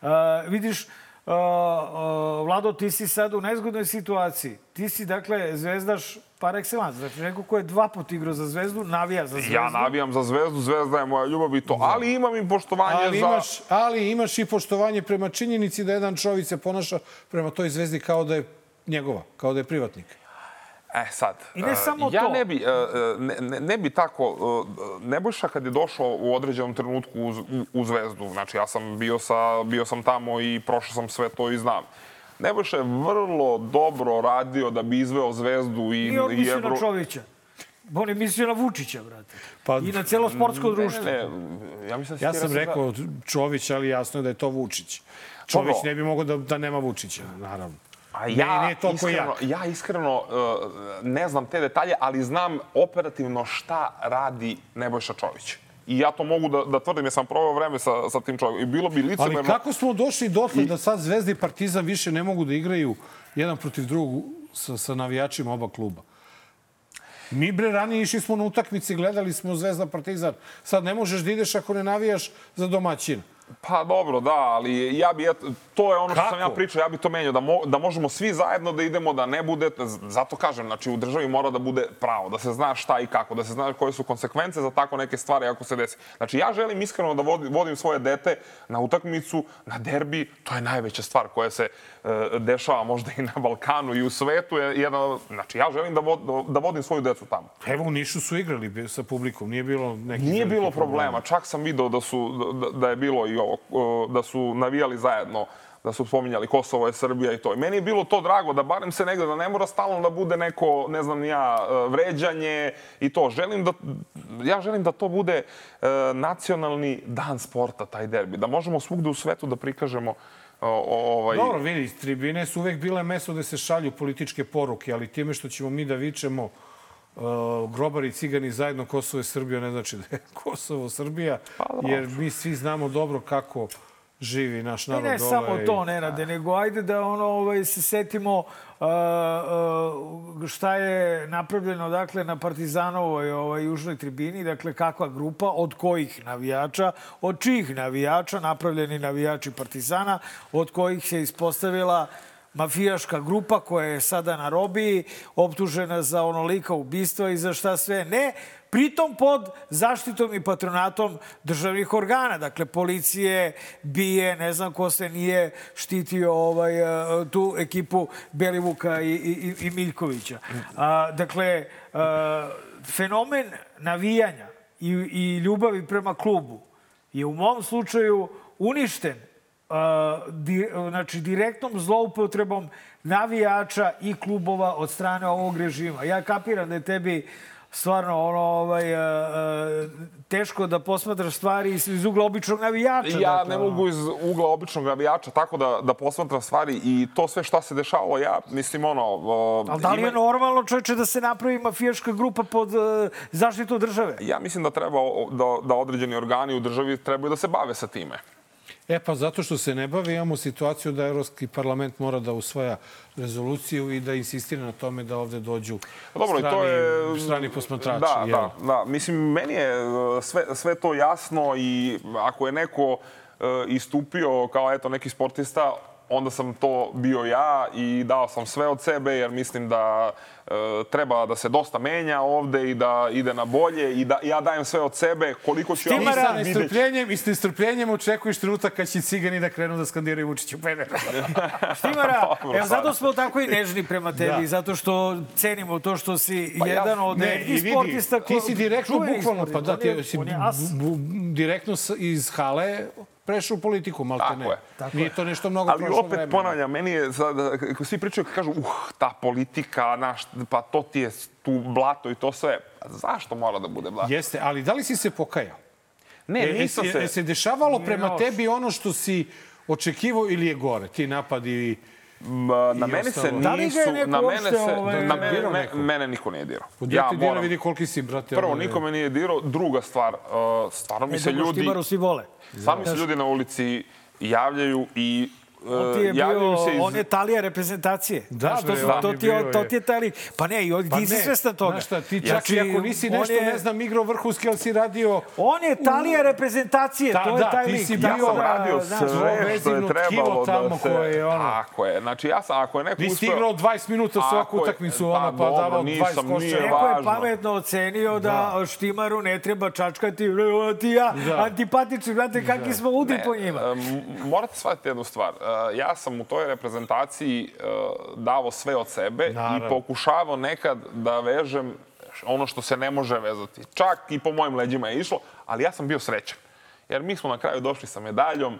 Uh, vidiš, uh, uh, Vlado, ti si sad u nezgodnoj situaciji. Ti si, dakle, zvezdaš par excellence. Znači, neko ko je dva put igrao za zvezdu, navija za zvezdu. Ja navijam za zvezdu, zvezda je moja ljubav i to. Ali imam i poštovanje Ali za... imaš, ali imaš i poštovanje prema činjenici da jedan čovjek se ponaša prema toj zvezdi kao da je njegova, kao da je privatnik. E sad, I ne e, samo ja to. ne bi, e, e, ne, ne, ne bi tako, Nebojša kad je došao u određenom trenutku u, u, u Zvezdu, znači ja sam bio, sa, bio sam tamo i prošao sam sve to i znam. Nebojša je vrlo dobro radio da bi izveo Zvezdu i, I on i Evro... na Čovića. On je mislio na Vučića, brate. Pa, I na cijelo sportsko društvo. Ne, ne, ja mislim da si Ja ti sam rekao Čović, ali jasno je da je to Vučić. Čović Dobro. ne bi mogao da, da nema Vučića, naravno. A Ne, ja, nije toliko iskreno, jak. ja iskreno uh, ne znam te detalje, ali znam operativno šta radi Nebojša Čović. I ja to mogu da, da tvrdim, jer sam proveo vreme sa, sa tim čovjekom. I bilo bi licemerno... Ali kako smo došli dotle da sad Zvezda i Partizan više ne mogu da igraju jedan protiv drugog sa, sa navijačima oba kluba? Mi bre ranije išli smo na utakmice, gledali smo Zvezda Partizan. Sad ne možeš da ideš ako ne navijaš za domaćina. Pa dobro, da, ali ja bi, eto, to je ono što Kako? sam ja pričao, ja bi to menjao, da, mo, da možemo svi zajedno da idemo, da ne bude, zato kažem, znači u državi mora da bude pravo, da se zna šta i kako, da se zna koje su konsekvence za tako neke stvari ako se desi. Znači ja želim iskreno da vodim, svoje dete na utakmicu, na derbi, to je najveća stvar koja se dešava možda i na Balkanu i u svetu. Je jedna, znači ja želim da, vod, da vodim svoju decu tamo. Evo u Nišu su igrali sa publikom, nije bilo nekih Nije bilo problema. Čak sam video da su da, da je bilo i ovo da su navijali zajedno da su spominjali Kosovo je Srbija i to. I meni je bilo to drago da barem se negde, da ne mora stalno da bude neko, ne znam ja, e, vređanje i to. Želim da, ja želim da to bude e, nacionalni dan sporta, taj derbi. Da možemo svugde u svetu da prikažemo o, o, ovaj... Dobro, vidi, tribine su uvek bile mesto gde se šalju političke poruke, ali time što ćemo mi da vičemo uh, grobari i cigani zajedno Kosovo i Srbija ne znači da je Kosovo Srbija, jer mi svi znamo dobro kako živi naš Ne, narod ne dole. samo i- to, Nenade, nego ajde da ono, ovaj, se setimo uh, uh, šta je napravljeno dakle, na Partizanovoj ovaj, južnoj tribini, dakle kakva grupa, od kojih navijača, od čijih navijača, napravljeni navijači Partizana, od kojih se ispostavila mafijaška grupa koja je sada na robiji, optužena za onolika ubistva i za šta sve ne, pritom pod zaštitom i patronatom državnih organa, dakle policije, bije, ne znam ko se nije štitio ovaj, eh, tu ekipu Belivuka i, i, i Miljkovića. A, dakle, a, fenomen navijanja i, i ljubavi prema klubu je u mom slučaju uništen uh, di, znači direktnom zloupotrebom navijača i klubova od strane ovog režima. Ja kapiram da je tebi stvarno ono, ovaj, uh, uh, teško da posmatraš stvari iz, ugla običnog navijača. Ja dakle, ne mogu iz ugla običnog navijača tako da, da posmatram stvari i to sve šta se dešavalo, ja mislim ono... Ali da li je normalno, čoveče, da se napravi mafijaška grupa pod uh, zaštitu države? Ja mislim da treba da, da određeni organi u državi trebaju da se bave sa time. E pa zato što se ne bavi, imamo situaciju da Evropski parlament mora da usvaja rezoluciju i da insistira na tome da ovde dođu Pa Dobro, strani, to je... strani posmatrači. Da, jel? da, da. Mislim, meni je uh, sve, sve to jasno i ako je neko uh, istupio kao eto neki sportista, onda sam to bio ja i dao sam sve od sebe jer mislim da uh, treba da se dosta menja ovde i da ide na bolje i da ja dajem sve od sebe koliko ću I ja videti. nestrpljenjem, i s nestrpljenjem očekuješ trenutak kad će cigani da krenu da skandiraju Vučiću pene. Štimara, Dobro, evo zato smo tako i nežni prema tebi, Da. zato što cenimo to što si Pa ja- jedan od Ne, vidi, sportista... ti ko- si direktno, bukvalno, pa da, ti si direktno iz hale prešao u politiku, malte Tako ne. je. Nije to nešto mnogo Ali prošlo opet vremena. ponavljam, meni je svi pričaju, kad kažu, uh, ta politika, naš, pa to ti je tu blato i to sve. Pa Zašto mora da bude blato? Jeste, ali da li si se pokajao? Ne, E, nisam se... je se dešavalo prema tebi ono što si očekivao ili je gore? Ti napadi... Na i mene se ostalo. Da li ga je nisu... neko Na mene se... ovaj, Na mene, dirao me, mene niko nije dirao. Od ja, dira vidi koliki si, brate. Prvo, je- niko me nije dirao. Druga stvar, uh, stvarno mi se ljudi... Štimaru svi vole. Stvarno mi se ljudi na ulici javljaju i On ti uh, je javljaju bio, se iz... on je talija reprezentacije. Da, Znaš, to, bre, to, ti je, bio to ti je taj... Pa ne, i on, ti si svestan toga. Znaš šta, ti čak Znači, i ako nisi nešto, je- ne znam, igrao vrhunski, ali si radio... On je talija reprezentacije, Da, to je da, taj ti lik. si Ja bio- sam radio znaš, sve što je trebalo tamo da se... koje je ono- Tako je. Znači, ja sam, ako je neko Nisi uspeo... igrao 20 minuta svaku utakmicu, pa ono, pa davao 20 nisam, nije koševa. Neko je pametno ocenio da, Štimaru ne treba čačkati, "E, ovo ti ja, Da. antipatični, znate kakvi smo ludi po njima. Morate shvatiti jednu stvar. E, Ja sam u toj reprezentaciji e, davo sve od sebe Naravno. i pokušavao nekad da vežem ono što se ne može vezati. Čak i po mojim leđima je išlo, ali ja sam bio srećan. Jer mi smo na kraju došli sa medaljom.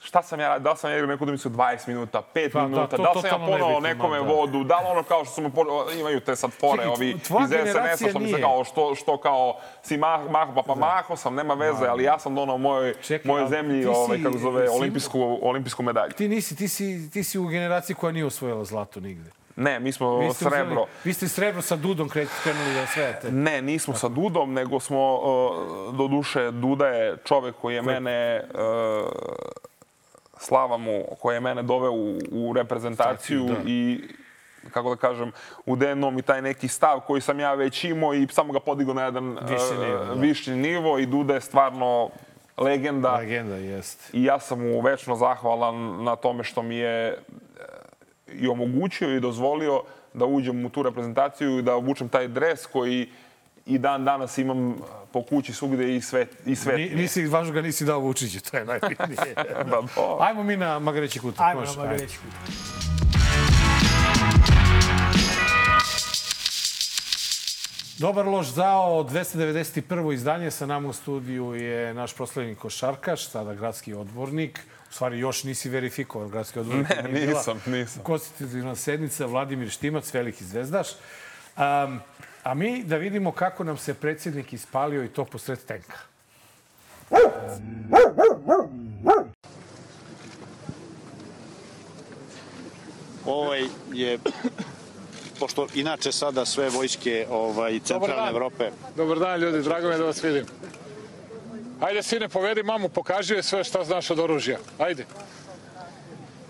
Šta sam ja? Da sam ja igrao neku utakmicu 20 minuta, 5 Pa da, minuta, to da sam ja nebitno, nekome da. vodu, da li ono kao što po- imaju te sad fore Čekaj, ovi iz SNS-a što mi se kao što, što kao si mah, mah, pa, pa maho sam, nema veze, ali ja sam donao mojoj, mojoj zemlji, ovaj, si- kako zove, si- olimpijsku, olimpijsku medalju. Ti nisi, ti si, ti si u generaciji koja nije osvojila zlato nigde. Ne, mi smo Vi srebro. uzeli- Vi ste srebro sa Dudom kre- krenuli da osvajate. Ne, nismo sa Dudom, nego smo, uh, do duše, Duda je čovek koji je mene, uh, slava mu, koji je mene doveo u, u reprezentaciju Da. i kako da kažem, u denom i taj neki stav koji sam ja već imao i samo ga podigao na jedan uh, Viši nivo, da. viši nivo i Duda je stvarno legenda. Legenda, jest. I ja sam mu večno zahvalan na tome što mi je e, i omogućio i dozvolio da uđem u tu reprezentaciju i da obučem taj dres koji i dan danas imam po kući svugde i sve i sve. Ni, nisi, važno ga nisi dao Vučiću, to je najbitnije. da. Ajmo mi na Magareći kutak. Ajmo na Magareći kutak. Dobar loš zao, 291. izdanje sa nama u studiju je naš proslavljeni košarkaš, sada gradski odbornik. U stvari, još nisi verifikovan gradski odbornik. Ne, nisam, nisam. Konstitutivna sednica, Vladimir Štimac, veliki zvezdaš. Um, a mi da vidimo kako nam se predsjednik ispalio i to posred tenka. Ovaj je pošto inače sada sve vojske ovaj centralne Evrope. Dobar dan ljudi, drago mi je da vas vidim. Ajde sine, povedi mamu, pokaži joj sve šta znaš od oružja. Ajde.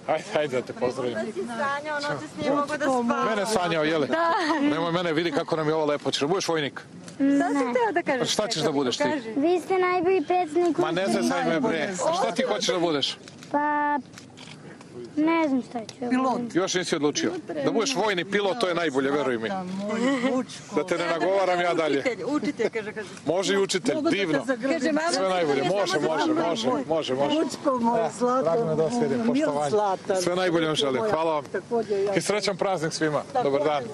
Ajde, ajde da te pozdravim. si sanjao, noćas nije mogo da spava. Mene sanjao, jeli? Da. Nemoj mene, vidi kako nam je ovo lepo. Češ da budeš vojnik? Šta si teo da kažeš? Pa šta ćeš da budeš ti? Vi ste najbolji predsjednik. Ma ne zezaj me bre. Šta ti hoćeš da budeš? Pa, ne znam šta ću. Pilot. Još nisi odlučio. Da budeš vojni pilot, to je najbolje, veruj mi. Da te ne nagovaram ja dalje. Učitelj, kaže, kaže. Može i učitelj, divno. Kaže, mama, Sve najbolje, može, može, može, može, može. Učko moj, zlato. Drago me da vas vidim, poštovanje. Sve najbolje vam želim, hvala vam. I srećan praznik svima. Dobar dan.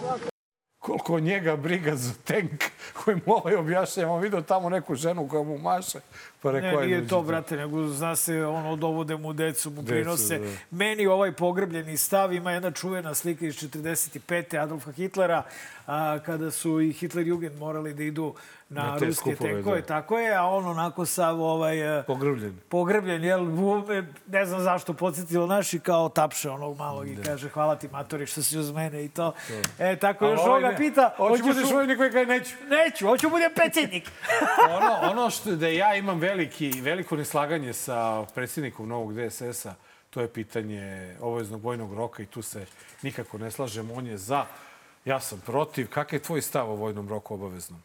Koliko njega briga za tenk koji mu ovaj objašnjava. On vidio tamo neku ženu koja mu maše. Pa rekao, Ne, nije to, brate, nego zna se, ono, dovode mu decu, mu Decu, prinose. da. Meni ovaj pogrebljeni stav ima jedna čuvena slika iz 45. Adolfa Hitlera, a, kada su i Hitler i Jugend morali da idu na, Na te ruske skupove, tenkove, da. tako je, a on onako sav ovaj... Pogrbljen. Pogrbljen, jel, ne znam zašto, podsjetilo naši kao tapše onog malog i kaže hvala ti matori što si uz mene i to. E, tako A još ovaj ovoga ne. pita, Hoćeš budeš u- vojnik koji kaže neću. Neću, hoću budem predsjednik. ono, ono što da ja imam veliki, veliko neslaganje sa predsjednikom novog DSS-a, to je pitanje obaveznog vojnog roka i tu se nikako ne slažem. On je za, ja sam protiv. Kakav je tvoj stav o vojnom roku obaveznom?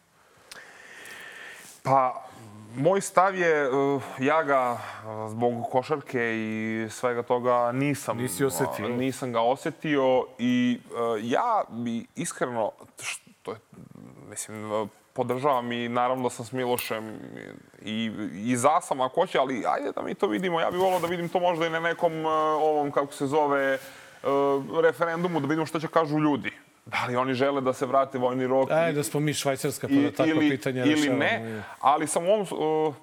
Pa, moj stav je, uh, ja ga uh, zbog košarke i svega toga nisam... Nisi osetio. Nisam ga osetio i uh, ja bi iskreno, što je, mislim, podržavam i naravno sam s Milošem i, i za sam ako hoće, ali ajde da mi to vidimo. Ja bih volao da vidim to možda i na nekom uh, ovom, kako se zove, uh, referendumu, da vidimo što će kažu ljudi. Da li oni žele da se vrate vojni rok? Ajde da smo mi švajcarska pa da takva ili, pitanja ili rešavamo. ne, ali sam u ovom, uh,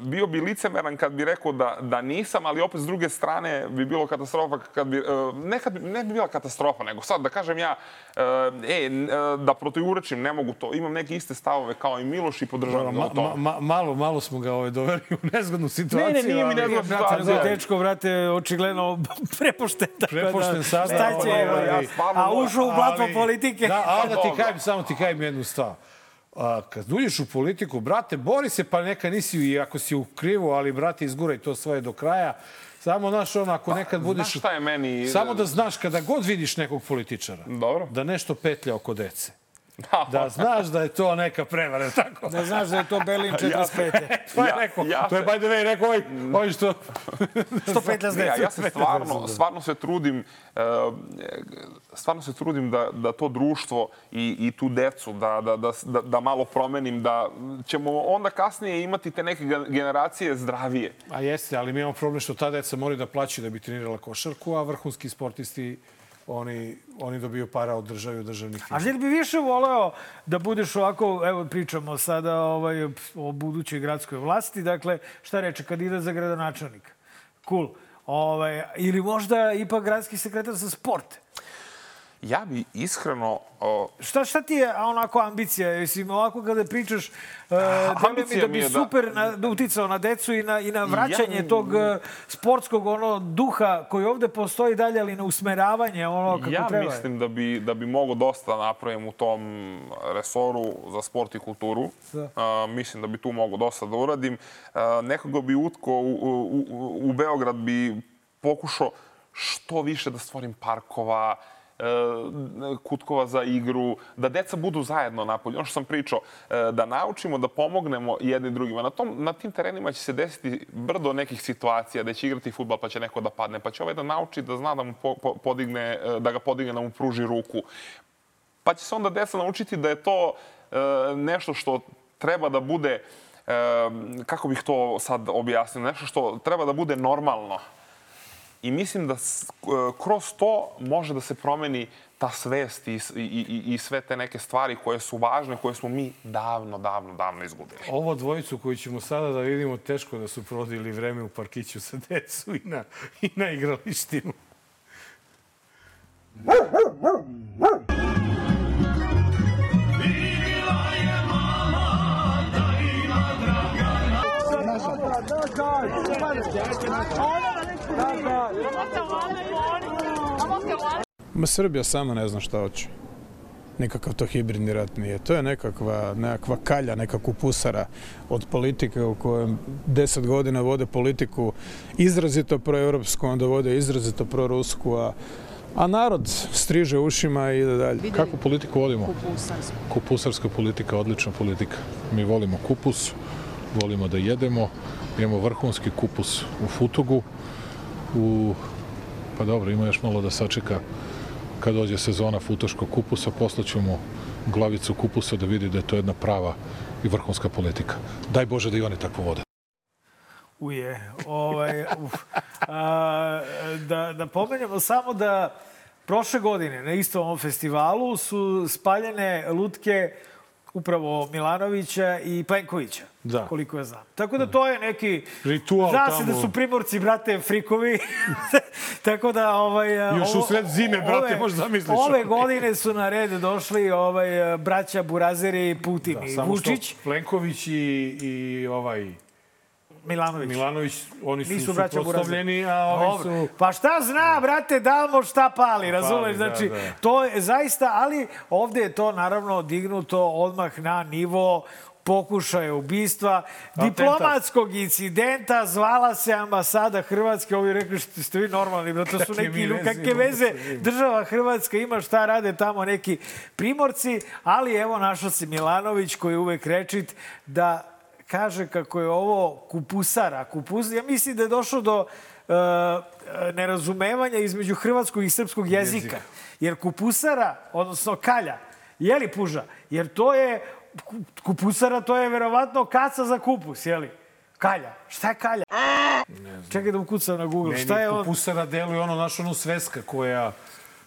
bio bi licemeran kad bi rekao da, da nisam, ali opet s druge strane bi bilo katastrofa kad bi, uh, ne, kad, ne bi bila katastrofa, nego sad da kažem ja, e, da protivurečim, ne mogu to, imam neke iste stavove kao i Miloš i podržavam ga Ma, u tome. ma, ma, malo, malo smo ga ovaj doveli u nezgodnu situaciju. Ne, ne, nije mi ali- nezgodna Brate, nego situacija. dečko, brate, očigledno prepošten. da- Prepošten sada. Šta će, ovaj, a ušao u blatvo ali- politike. Da, a da ti kajem, samo ti kajem jednu stvar. A, kad uđeš u politiku, brate, bori se, pa neka nisi, i ako si u krivu, ali, brate, izguraj to svoje do kraja. Samo, znaš, ono, ako nekad budeš... Znaš šta je meni... Samo da znaš, kada god vidiš nekog političara, Dobro. da nešto petlja oko dece. Da znaš da je to neka prevara, tako? Da znaš da je to Berlin 45. To je Ja- rekao, ja to je by the way rekao ovaj, ovaj što... 115 Ne, ja, ja se stvarno, stvarno se trudim, e, stvarno se trudim da, da to društvo i, i tu decu, da, da, da, da, da malo promenim, da ćemo onda kasnije imati te neke ge- generacije zdravije. A jeste, ali mi imamo problem što ta deca moraju da plaćaju da bi trenirala košarku, a vrhunski sportisti oni, oni dobiju para od države od državnih A firmi. želi bi više voleo da budeš ovako, evo pričamo sada ovaj, o budućoj gradskoj vlasti, dakle, šta reče, kandidat za gradonačelnika? Cool. Ovaj, ili možda ipak gradski sekretar za sport. Ja bi iskreno... O, Šta, šta ti je onako ambicija? Mislim, ovako kada pričaš, uh, mi ambicija da mi bi je da- super na, da uticao na decu i na, i na vraćanje Ja- tog uh, sportskog ono duha koji ovde postoji dalje, ali na usmeravanje ono kako ja treba. mislim da bi, da bi mogo dosta napravim u tom resoru za sport i kulturu. Da. A, mislim da bi tu mogo dosta da uradim. A, nekoga bi utko u, u, u, u Beograd bi pokušao što više da stvorim parkova, e, kutkova za igru, da deca budu zajedno napolju. Ono što sam pričao, e, da naučimo da pomognemo jedni drugima. Na, tom, na tim terenima će se desiti brdo nekih situacija da će igrati futbal pa će neko da padne, pa će ovaj da nauči da zna da mu po, po, podigne, e, da ga podigne, da mu pruži ruku. Pa će se onda deca naučiti da je to e, nešto što treba da bude, e, kako bih to sad objasnio, nešto što treba da bude normalno. I mislim da kroz to može da se promeni ta svest i, i, i, i sve te neke stvari koje su važne, koje smo mi davno, davno, davno izgubili. Ovo dvojicu koju ćemo sada da vidimo, teško da su provodili vreme u parkiću sa decu i na, i na igralištinu. Ma Srbija sama ne zna šta hoće. Nikakav to hibridni rat nije. To je nekakva, nekakva kalja, neka kupusara od politike u kojem deset godina vode politiku izrazito proevropsku, onda vode izrazito prorusku, a, a narod striže ušima i ide dalje. Kakvu politiku vodimo? Kupusarska politika, odlična politika. Mi volimo kupus, volimo da jedemo, imamo vrhunski kupus u Futogu, u, pa dobro, ima još malo da sačeka kad dođe sezona futoškog kupusa, poslaću glavicu kupusa da vidi da je to jedna prava i vrhunska politika. Daj Bože da i oni tako vode. Uje, ovaj, uf. A, da, da pomenemo samo da prošle godine na istom ovom festivalu su spaljene lutke upravo Milanovića i Plenkovića. Da. Koliko ja znam. Tako da to je neki... Ritual Zna se tamo. da su primorci, brate, frikovi. Tako da... Ovaj, Još u sred zime, brate, možeš zamisliš. Ove godine su na red došli ovaj, braća Burazeri, Putin i Samo Vučić. što Plenković i, i ovaj Milanović. Milanović, oni su Nisu braća a ovi Dobro. su... Pa šta zna, brate, da li mo šta pali, razumeš? Pali, da, znači, da. to je zaista, ali ovde je to naravno dignuto odmah na nivo pokušaja ubistva, diplomatskog incidenta, zvala se ambasada Hrvatske, ovi rekli što ste vi normalni, da to su Kakve neki, kakve veze država Hrvatska ima šta rade tamo neki primorci, ali evo našao se Milanović koji je uvek rečit da kaže kako je ovo kupusara. Kupus, ja mislim da je došlo do e, nerazumevanja između hrvatskog i srpskog jezika. Jezika. Jer kupusara, odnosno kalja, je li puža? Jer to je, ku- kupusara to je verovatno kaca za kupus, je li? Kalja. Šta je kalja? Čekaj da ukucam na Google. Meni Šta je on? kupusara deluje ono, naš ono sveska koja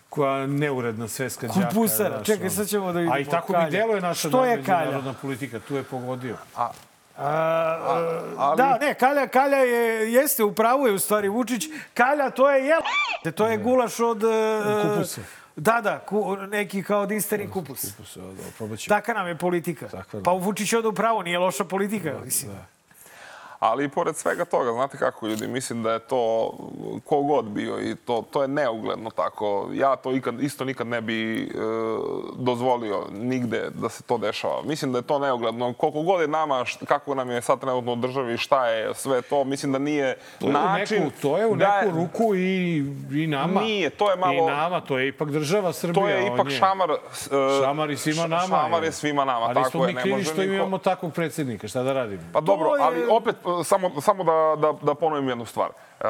koja neuredna sveska đaka. Kupusara. Čekaj, sad ćemo da vidimo A i tako mi deluje naša Što je kalja? politika. Tu je pogodio. A, ali... Da, ne, Kalja, Kalja je, jeste, u pravu je u stvari Vučić. Kalja, to je jel... To je gulaš od... e, Kupusa. Da, da, ku, neki kao od Insteri kupus. Kupus, da, probat ćemo. Taka nam je politika. Takva nam Pa u Vučić je onda u pravu, nije loša politika. mislim. Ali i pored svega toga, znate kako ljudi, mislim da je to kogod bio i to, to je neugledno tako. Ja to ikad, isto nikad ne bi e, dozvolio nigde da se to dešava. Mislim da je to neugledno. Koliko god je nama, št- kako nam je sad trenutno u državi, šta je sve to, mislim da nije To je način... neku, to je u da neku ruku i, i nama. Nije, to je malo- I nama, to je ipak država Srbija. To je ipak šamar... s- e, Šamar i svima nama. Šamar je svima nama, Ali tako smo je. mi ne krivi može što niko- imamo takvog predsjednika. Šta da radimo? Pa dobro, je- ali opet samo, samo da, da, da ponovim jednu stvar. Uh,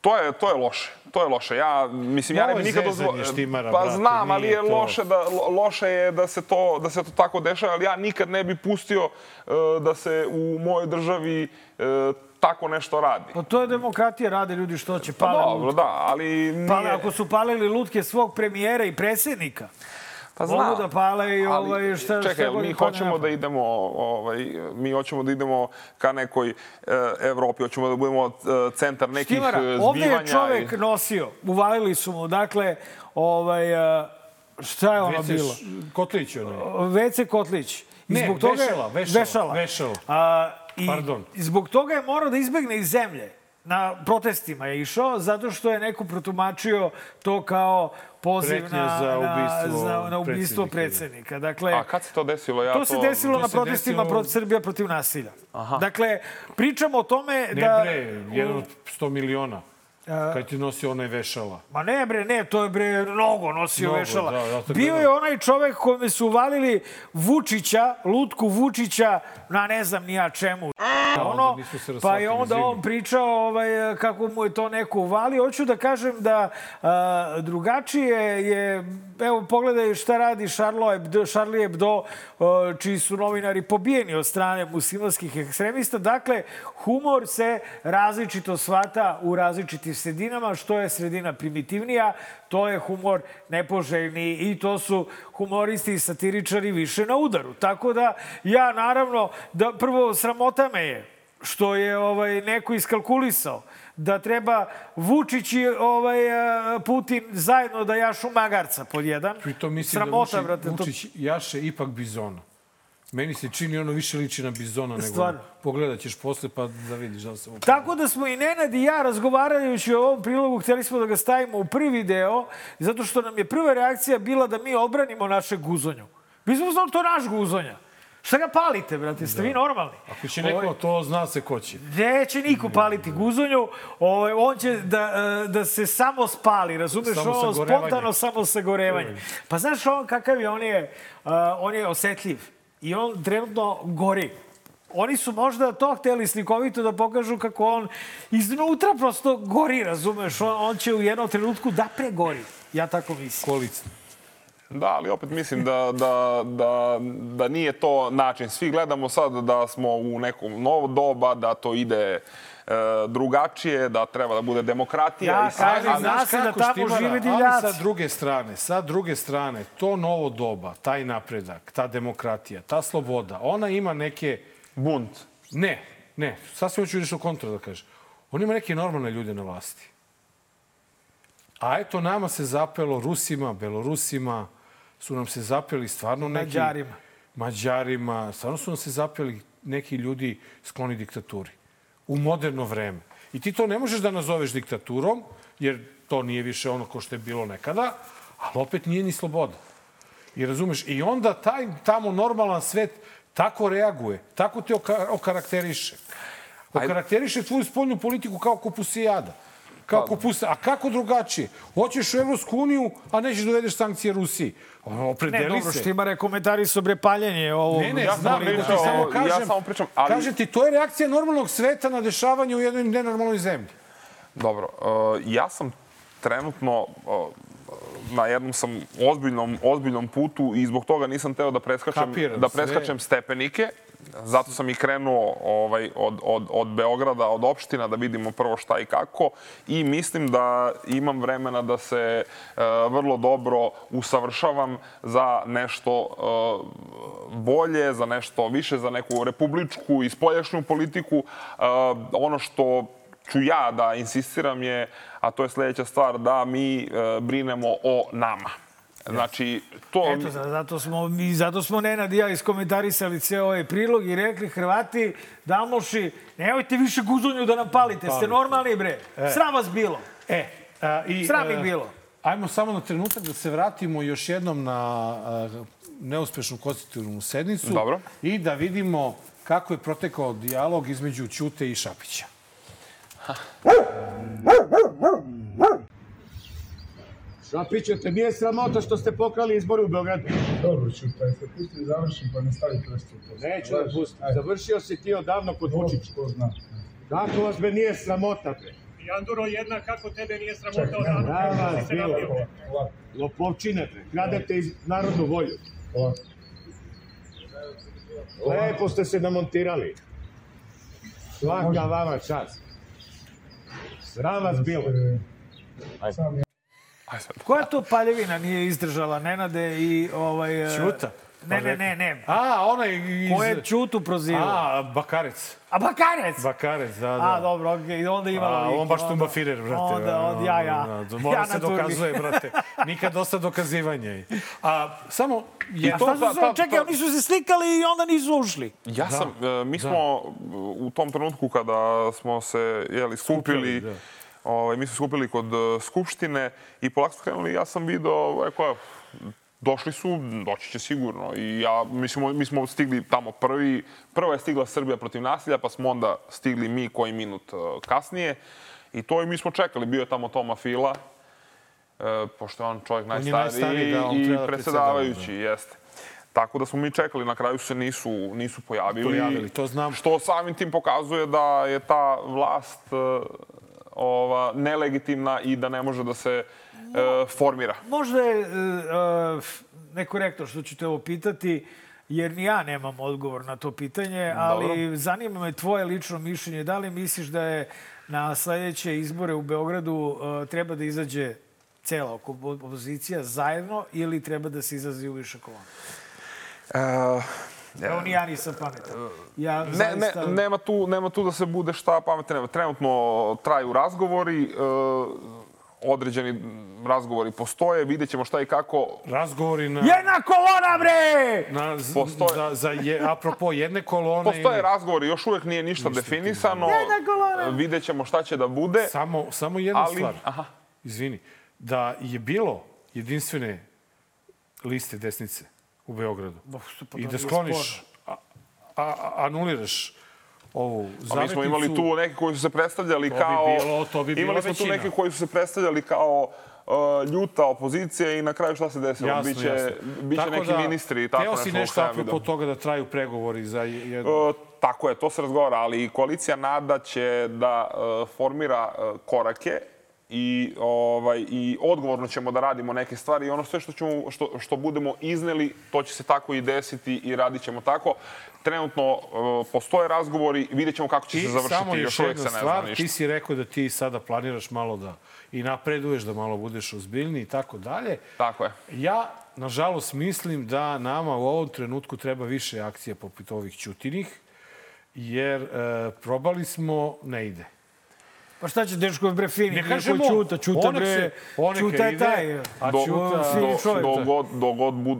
to je, to je loše. To je loše. Ja, mislim, ja ne bih nikad dozvolio... Pa brate, znam, ali je to- loše, da, lo- loše je da se, to, da se to tako dešava, ali ja nikad ne bih pustio uh, da se u mojoj državi uh, tako nešto radi. Pa to je demokratija, rade ljudi što će. Pa Pale dobro, lutke. da, ali nije... Pa ako su palili lutke svog premijera i predsjednika, Pa mogu da pale i ali, ovaj, šta, čekaj, šta mi hoćemo da idemo, ovaj, mi hoćemo da idemo ka nekoj e, Evropi, hoćemo da budemo e, centar nekih Štimara, e, ovde je zbivanja. čovek i- nosio, uvalili su mu, dakle, ovaj, a, šta je ono Vece bilo? Kotlić onaj. Vece Kotlić. I Ne, zbog toga je- vešala, vešala, vešala. vešala. A, i, Pardon. Zbog toga je morao da izbegne iz zemlje. Na protestima je išao, zato što je neko protumačio to kao poziv na, za na, ubistvo za, na ubistvo predsjednika. Dakle, A kad se to desilo? Ja to se desilo to na protestima desilo- protiv Srbija protiv nasilja. Dakle, pričamo o tome Ne da... bre, jedan od 100 miliona. Kad ti nosi onaj vešala. Ma ne bre, ne, to je bre mnogo nosio Mnogo, vešala. da, ja Bio je onaj čovek kome su uvalili Vučića, lutku Vučića, na ne znam ni ja čemu. ono, nismo se pa je onda on pričao ovaj, kako mu je to neko uvalio. Hoću da kažem da a, drugačije je, evo pogledaj šta radi Charlie Hebdo, Charlie Hebdo a, čiji su novinari pobijeni od strane muslimanskih ekstremista. Dakle, humor se različito svata u različitim sredinama, što je sredina primitivnija, to je humor nepoželjni i to su humoristi i satiričari više na udaru. Tako da ja naravno, da prvo sramota me je što je ovaj neko iskalkulisao da treba Vučić i ovaj, a, Putin zajedno da jašu magarca pod jedan. Pritom mislim Sramota, da brate, Vučić, to- Vučić jaše ipak bizona. Meni se čini ono više liči na bizona nego... Stvarno? Pogledat ćeš posle pa da vidiš da se... Tako da smo i Nenad i ja razgovarajući o ovom prilogu, htjeli smo da ga stavimo u prvi deo, zato što nam je prva reakcija bila da mi odbranimo naše guzonju. Mi smo znali to naš guzonja. Šta ga palite, brate? Ste vi normalni? Ako će neko, to zna se ko će. Neće niko paliti guzonju, ovaj, on će da, e, da se samo spali, razumeš? Samo sagorevanje. spontano samo sagorevanje. Pa znaš on kakav je, on je, uh, on je osetljiv i on trenutno gori. Oni su možda to hteli slikovito da pokažu kako on iznutra prosto gori, razumeš? On, on će u jednom trenutku da pregori. Ja tako mislim. Kolicno. Da, ali opet mislim da, da, da, da nije to način. Svi gledamo sad da smo u nekom novo doba, da to ide drugačije, da treba da bude demokratija. Ja i sve, kažem, ali- zna se da kako tamo štimara, žive Ali divljaci. sa druge strane, sa druge strane, to novo doba, taj napredak, ta demokratija, ta sloboda, ona ima neke... Bunt. Ne, ne. Sasvim hoću nešto kontra da kažem. On ima neke normalne ljude na vlasti. A eto, nama se zapelo Rusima, Belorusima, su nam se zapeli stvarno neki... Mađarima. Mađarima. Stvarno su nam se zapeli neki ljudi skloni diktaturi. U moderno vreme. I ti to ne možeš da nazoveš diktaturom, jer to nije više ono ko što je bilo nekada, ali opet nije ni sloboda. I razumeš? I onda taj tamo normalan svet tako reaguje, tako te oka okarakteriše. Okarakteriše tvoju spoljnu politiku kao kupusijada. Kao Pa- kupusa. A kako drugačije? Hoćeš u Evropsku uniju, a nećeš da uvedeš sankcije Rusiji. Ono, Opredeli Ne, dobro, se. Štimare komentari su bre paljenje ovo. Ne, ne, Ja znam, nego ti samo ja kažem, samo pričam, ali- kažem ti, to je reakcija normalnog sveta na dešavanje u jednoj nenormalnoj zemlji. Dobro, uh, ja sam trenutno uh, na jednom sam ozbiljnom, ozbiljnom putu i zbog toga nisam teo da preskačem, Kapiram da sve. preskačem stepenike. Zato sam i krenuo ovaj, od, od, od Beograda, od opština, da vidimo prvo šta i kako. I mislim da imam vremena da se uh, vrlo dobro usavršavam za nešto uh, bolje, za nešto više, za neku republičku i spoljašnju politiku. Uh, ono što ću ja da insistiram je, a to je sledeća stvar, da mi e, brinemo o nama. Znači, to... Eto, za- zato smo, mi, zato smo Nenad i ja iskomentarisali ceo ovaj prilog i rekli Hrvati, Damoši, nemojte više guzonju da nam palite. Ste normalni, bre. E. Sram vas bilo. E, a, i, Sram ih e, bilo. Ajmo samo na trenutak da se vratimo još jednom na a, neuspešnu konstitutivnu sednicu. Dobro. I da vidimo kako je protekao dijalog između Ćute i Šapića. Šapiću, te nije sramota što ste pokrali izbore u Beogradu? Dobro, Ćuta, se pusti da završim pa ne stavi prstu. Neću da pustim. Završio si ti odavno kod Vučića. Ko zna. Kako vas be nije sramota, bre? Janduro, jedna, kako tebe nije sramota Čekaj, odavno? Si se bilo. Lopovčine, bre. Kradete iz narodnu volju. Ovako. Lepo ste se namontirali. Svaka vama čast. Sram vas bilo. Koja to paljevina nije izdržala Nenade i ovaj... e, Ćuta. Ne, ne, ne, ne. A, onaj iz... Ko je Ćutu prozivao? A, Bakarec. A Bakarec? Bakarec, da, da. A, dobro, okej, i onda ima A, on baš onda- tumba firer, brate. Onda, onda, ja, ja. Da, Mora ja se dokazuje, brate. Nikad dosta dokazivanja. A, samo... Je, A šta su se, čekaj, oni su se slikali i onda nisu ušli. Ja sam, e, mi smo u tom trenutku kada smo se jeli, skupili, Skupili, da. Ovaj, mi smo skupili kod e, Skupštine i polako smo krenuli, ja sam video, rekao, došli su, doći će sigurno. I ja, mi smo, mi smo stigli tamo prvi, prvo je stigla Srbija protiv nasilja, pa smo onda stigli mi koji minut e, kasnije. I to i mi smo čekali. Bio je tamo Toma Fila, e, pošto je on čovjek On je najstariji najstariji, da, on i da predsedavajući, predsjedava, jeste. Tako da smo mi čekali, na kraju se nisu, nisu pojavili. Pojavili, to znam. Što samim tim pokazuje da je ta vlast e, ova, nelegitimna i da ne može da se e, formira. Možda je e, e, nekorektno što ću te ovo pitati, jer ni ja nemam odgovor na to pitanje, ali Dobro. zanima me tvoje lično mišljenje. Da li misliš da je na sledeće izbore u Beogradu e, treba da izađe cela opozicija zajedno ili treba da se izlazi u više kolona? E, Evo ni ja nisam pametan. Ja Ne, zaista... ne, nema, tu, nema tu da se bude šta pametno nema. Trenutno traju razgovori, e, određeni razgovori postoje, vidjet ćemo šta i kako. Razgovori na... Jedna kolona, bre! Na, z- Postoje- za, za je, apropo jedne kolone... Postoje ili- razgovori, još uvek nije ništa definisano. Jedna kolona! Vidjet ćemo šta će da bude. Samo, samo jedna Ali- stvar. aha. Izvini. Da je bilo jedinstvene liste desnice u Beogradu Bo, pa i da skloniš, a, a, anuliraš ovu A mi zavetnicu... smo imali tu neke koji su se predstavljali To bi kao... bilo- to bi bila imali smo tu većina. neke koji su se predstavljali kao uh, ljuta opozicija i na kraju šta se desilo? Jasno, biće, jasno. biće Tako neki da, ministri i tako Teo nešto. si ovog nešto apropo video. toga da traju pregovori za jednu... E, tako je, to se razgovara, ali koalicija nada će da e, formira e, korake i ovaj i odgovorno ćemo da radimo neke stvari i ono sve što ćemo što što budemo izneli to će se tako i desiti i radit ćemo tako. Trenutno e, postoje razgovori, vidjet ćemo kako će se I završiti, samo još još jedna se ne stvar, ništa. ti si rekao da ti sada planiraš malo da i napreduješ, da malo budeš ozbiljniji i tako dalje. Tako je. Ja, nažalost, mislim da nama u ovom trenutku treba više akcija poput ovih ćutinih, jer e, probali smo, ne ide. Pa šta će Dečko bre fini? Ne kažemo, Ćuta onek bre, onek Ćuta je taj. a do, fini do, čovjek. do, god, do god bud,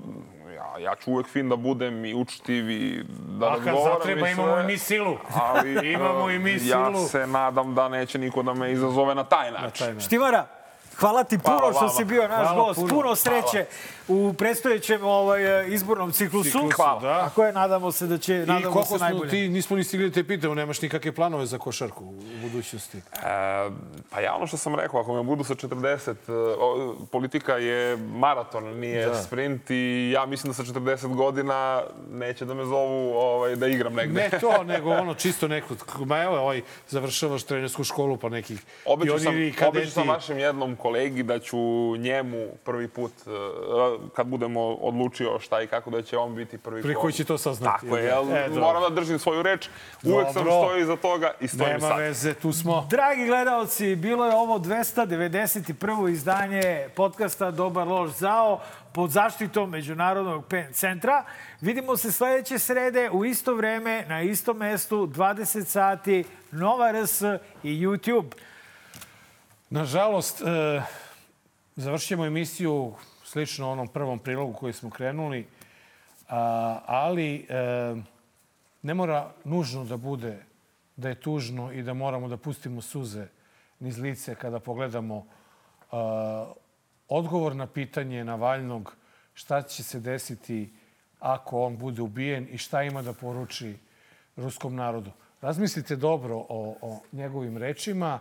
ja, ja ću uvek fin da budem i učtiv i da A kad razgovaram zatreba, i sve, imamo i mi silu. Ali Imamo i mi ja silu. se nadam da neće niko da me izazove na taj način. Štivara, hvala ti puno Hvala što si bio naš Hvala gost. puno. Puno, sreće u predstojećem ovaj, izbornom ciklusu. Ciklusu, Hvala. da. A koje nadamo se da će, I nadamo koliko se najbolje. ti, nismo ni stigli da te pitamo, nemaš nikakve planove za košarku u budućnosti? E, pa ja ono što sam rekao, ako me budu sa 40, e, o, politika je maraton, nije Da. sprint i ja mislim da sa 40 godina neće da me zovu ovaj, da igram negde. Ne to, nego ono čisto neko, ma evo, ovaj, završavaš trenersku školu pa nekih Obećao sam, kadeti. obećao sam vašem jednom kolegi da ću njemu prvi put, e, kad budemo odlučio šta i kako, da će on biti prvi ko- koji će to saznati. Tako je, jel, E, moram da držim svoju reč. Uvek sam stoji iza toga i stojim Nema sad. veze, tu smo. Dragi gledalci, bilo je ovo 291. izdanje podcasta Dobar loš zao pod zaštitom Međunarodnog PEN centra. Vidimo se sledeće srede u isto vreme, na istom mestu, 20 sati, Nova RS i YouTube. Nažalost, e, završit ćemo emisiju slično onom prvom prilogu koji smo krenuli, a, ali e, ne mora nužno da bude da je tužno i da moramo da pustimo suze niz lice kada pogledamo a, odgovor na pitanje Navaljnog šta će se desiti ako on bude ubijen i šta ima da poruči ruskom narodu. Razmislite dobro o, o njegovim rečima,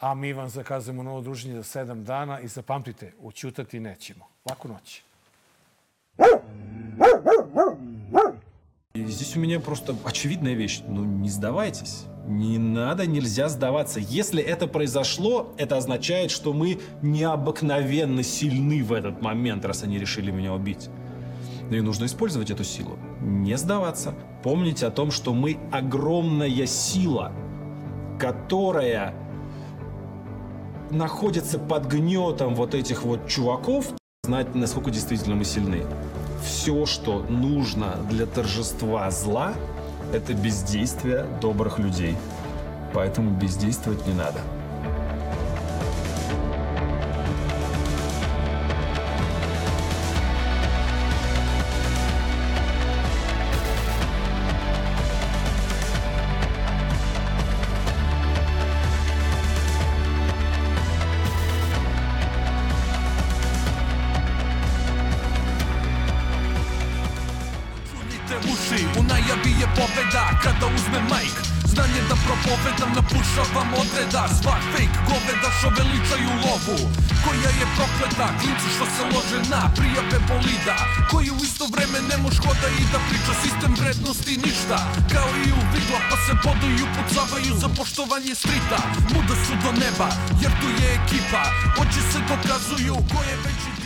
a mi vam zakazujemo novo druženje za sedam dana i zapamtite, učutati nećemo. Laku noć. И здесь у меня просто очевидная вещь. Ну, не сдавайтесь. Не надо, нельзя сдаваться. Если это произошло, это означает, что мы необыкновенно сильны в этот момент, раз они решили меня убить. Ну и нужно использовать эту силу. Не сдаваться. Помните о том, что мы огромная сила, которая находится под гнетом вот этих вот чуваков, знать, насколько действительно мы сильны. Все, что нужно для торжества зла, это бездействие добрых людей. Поэтому бездействовать не надо. Poštovanje strita, muda su do neba Jer tu je ekipa. Oči se pokazuju ko je veći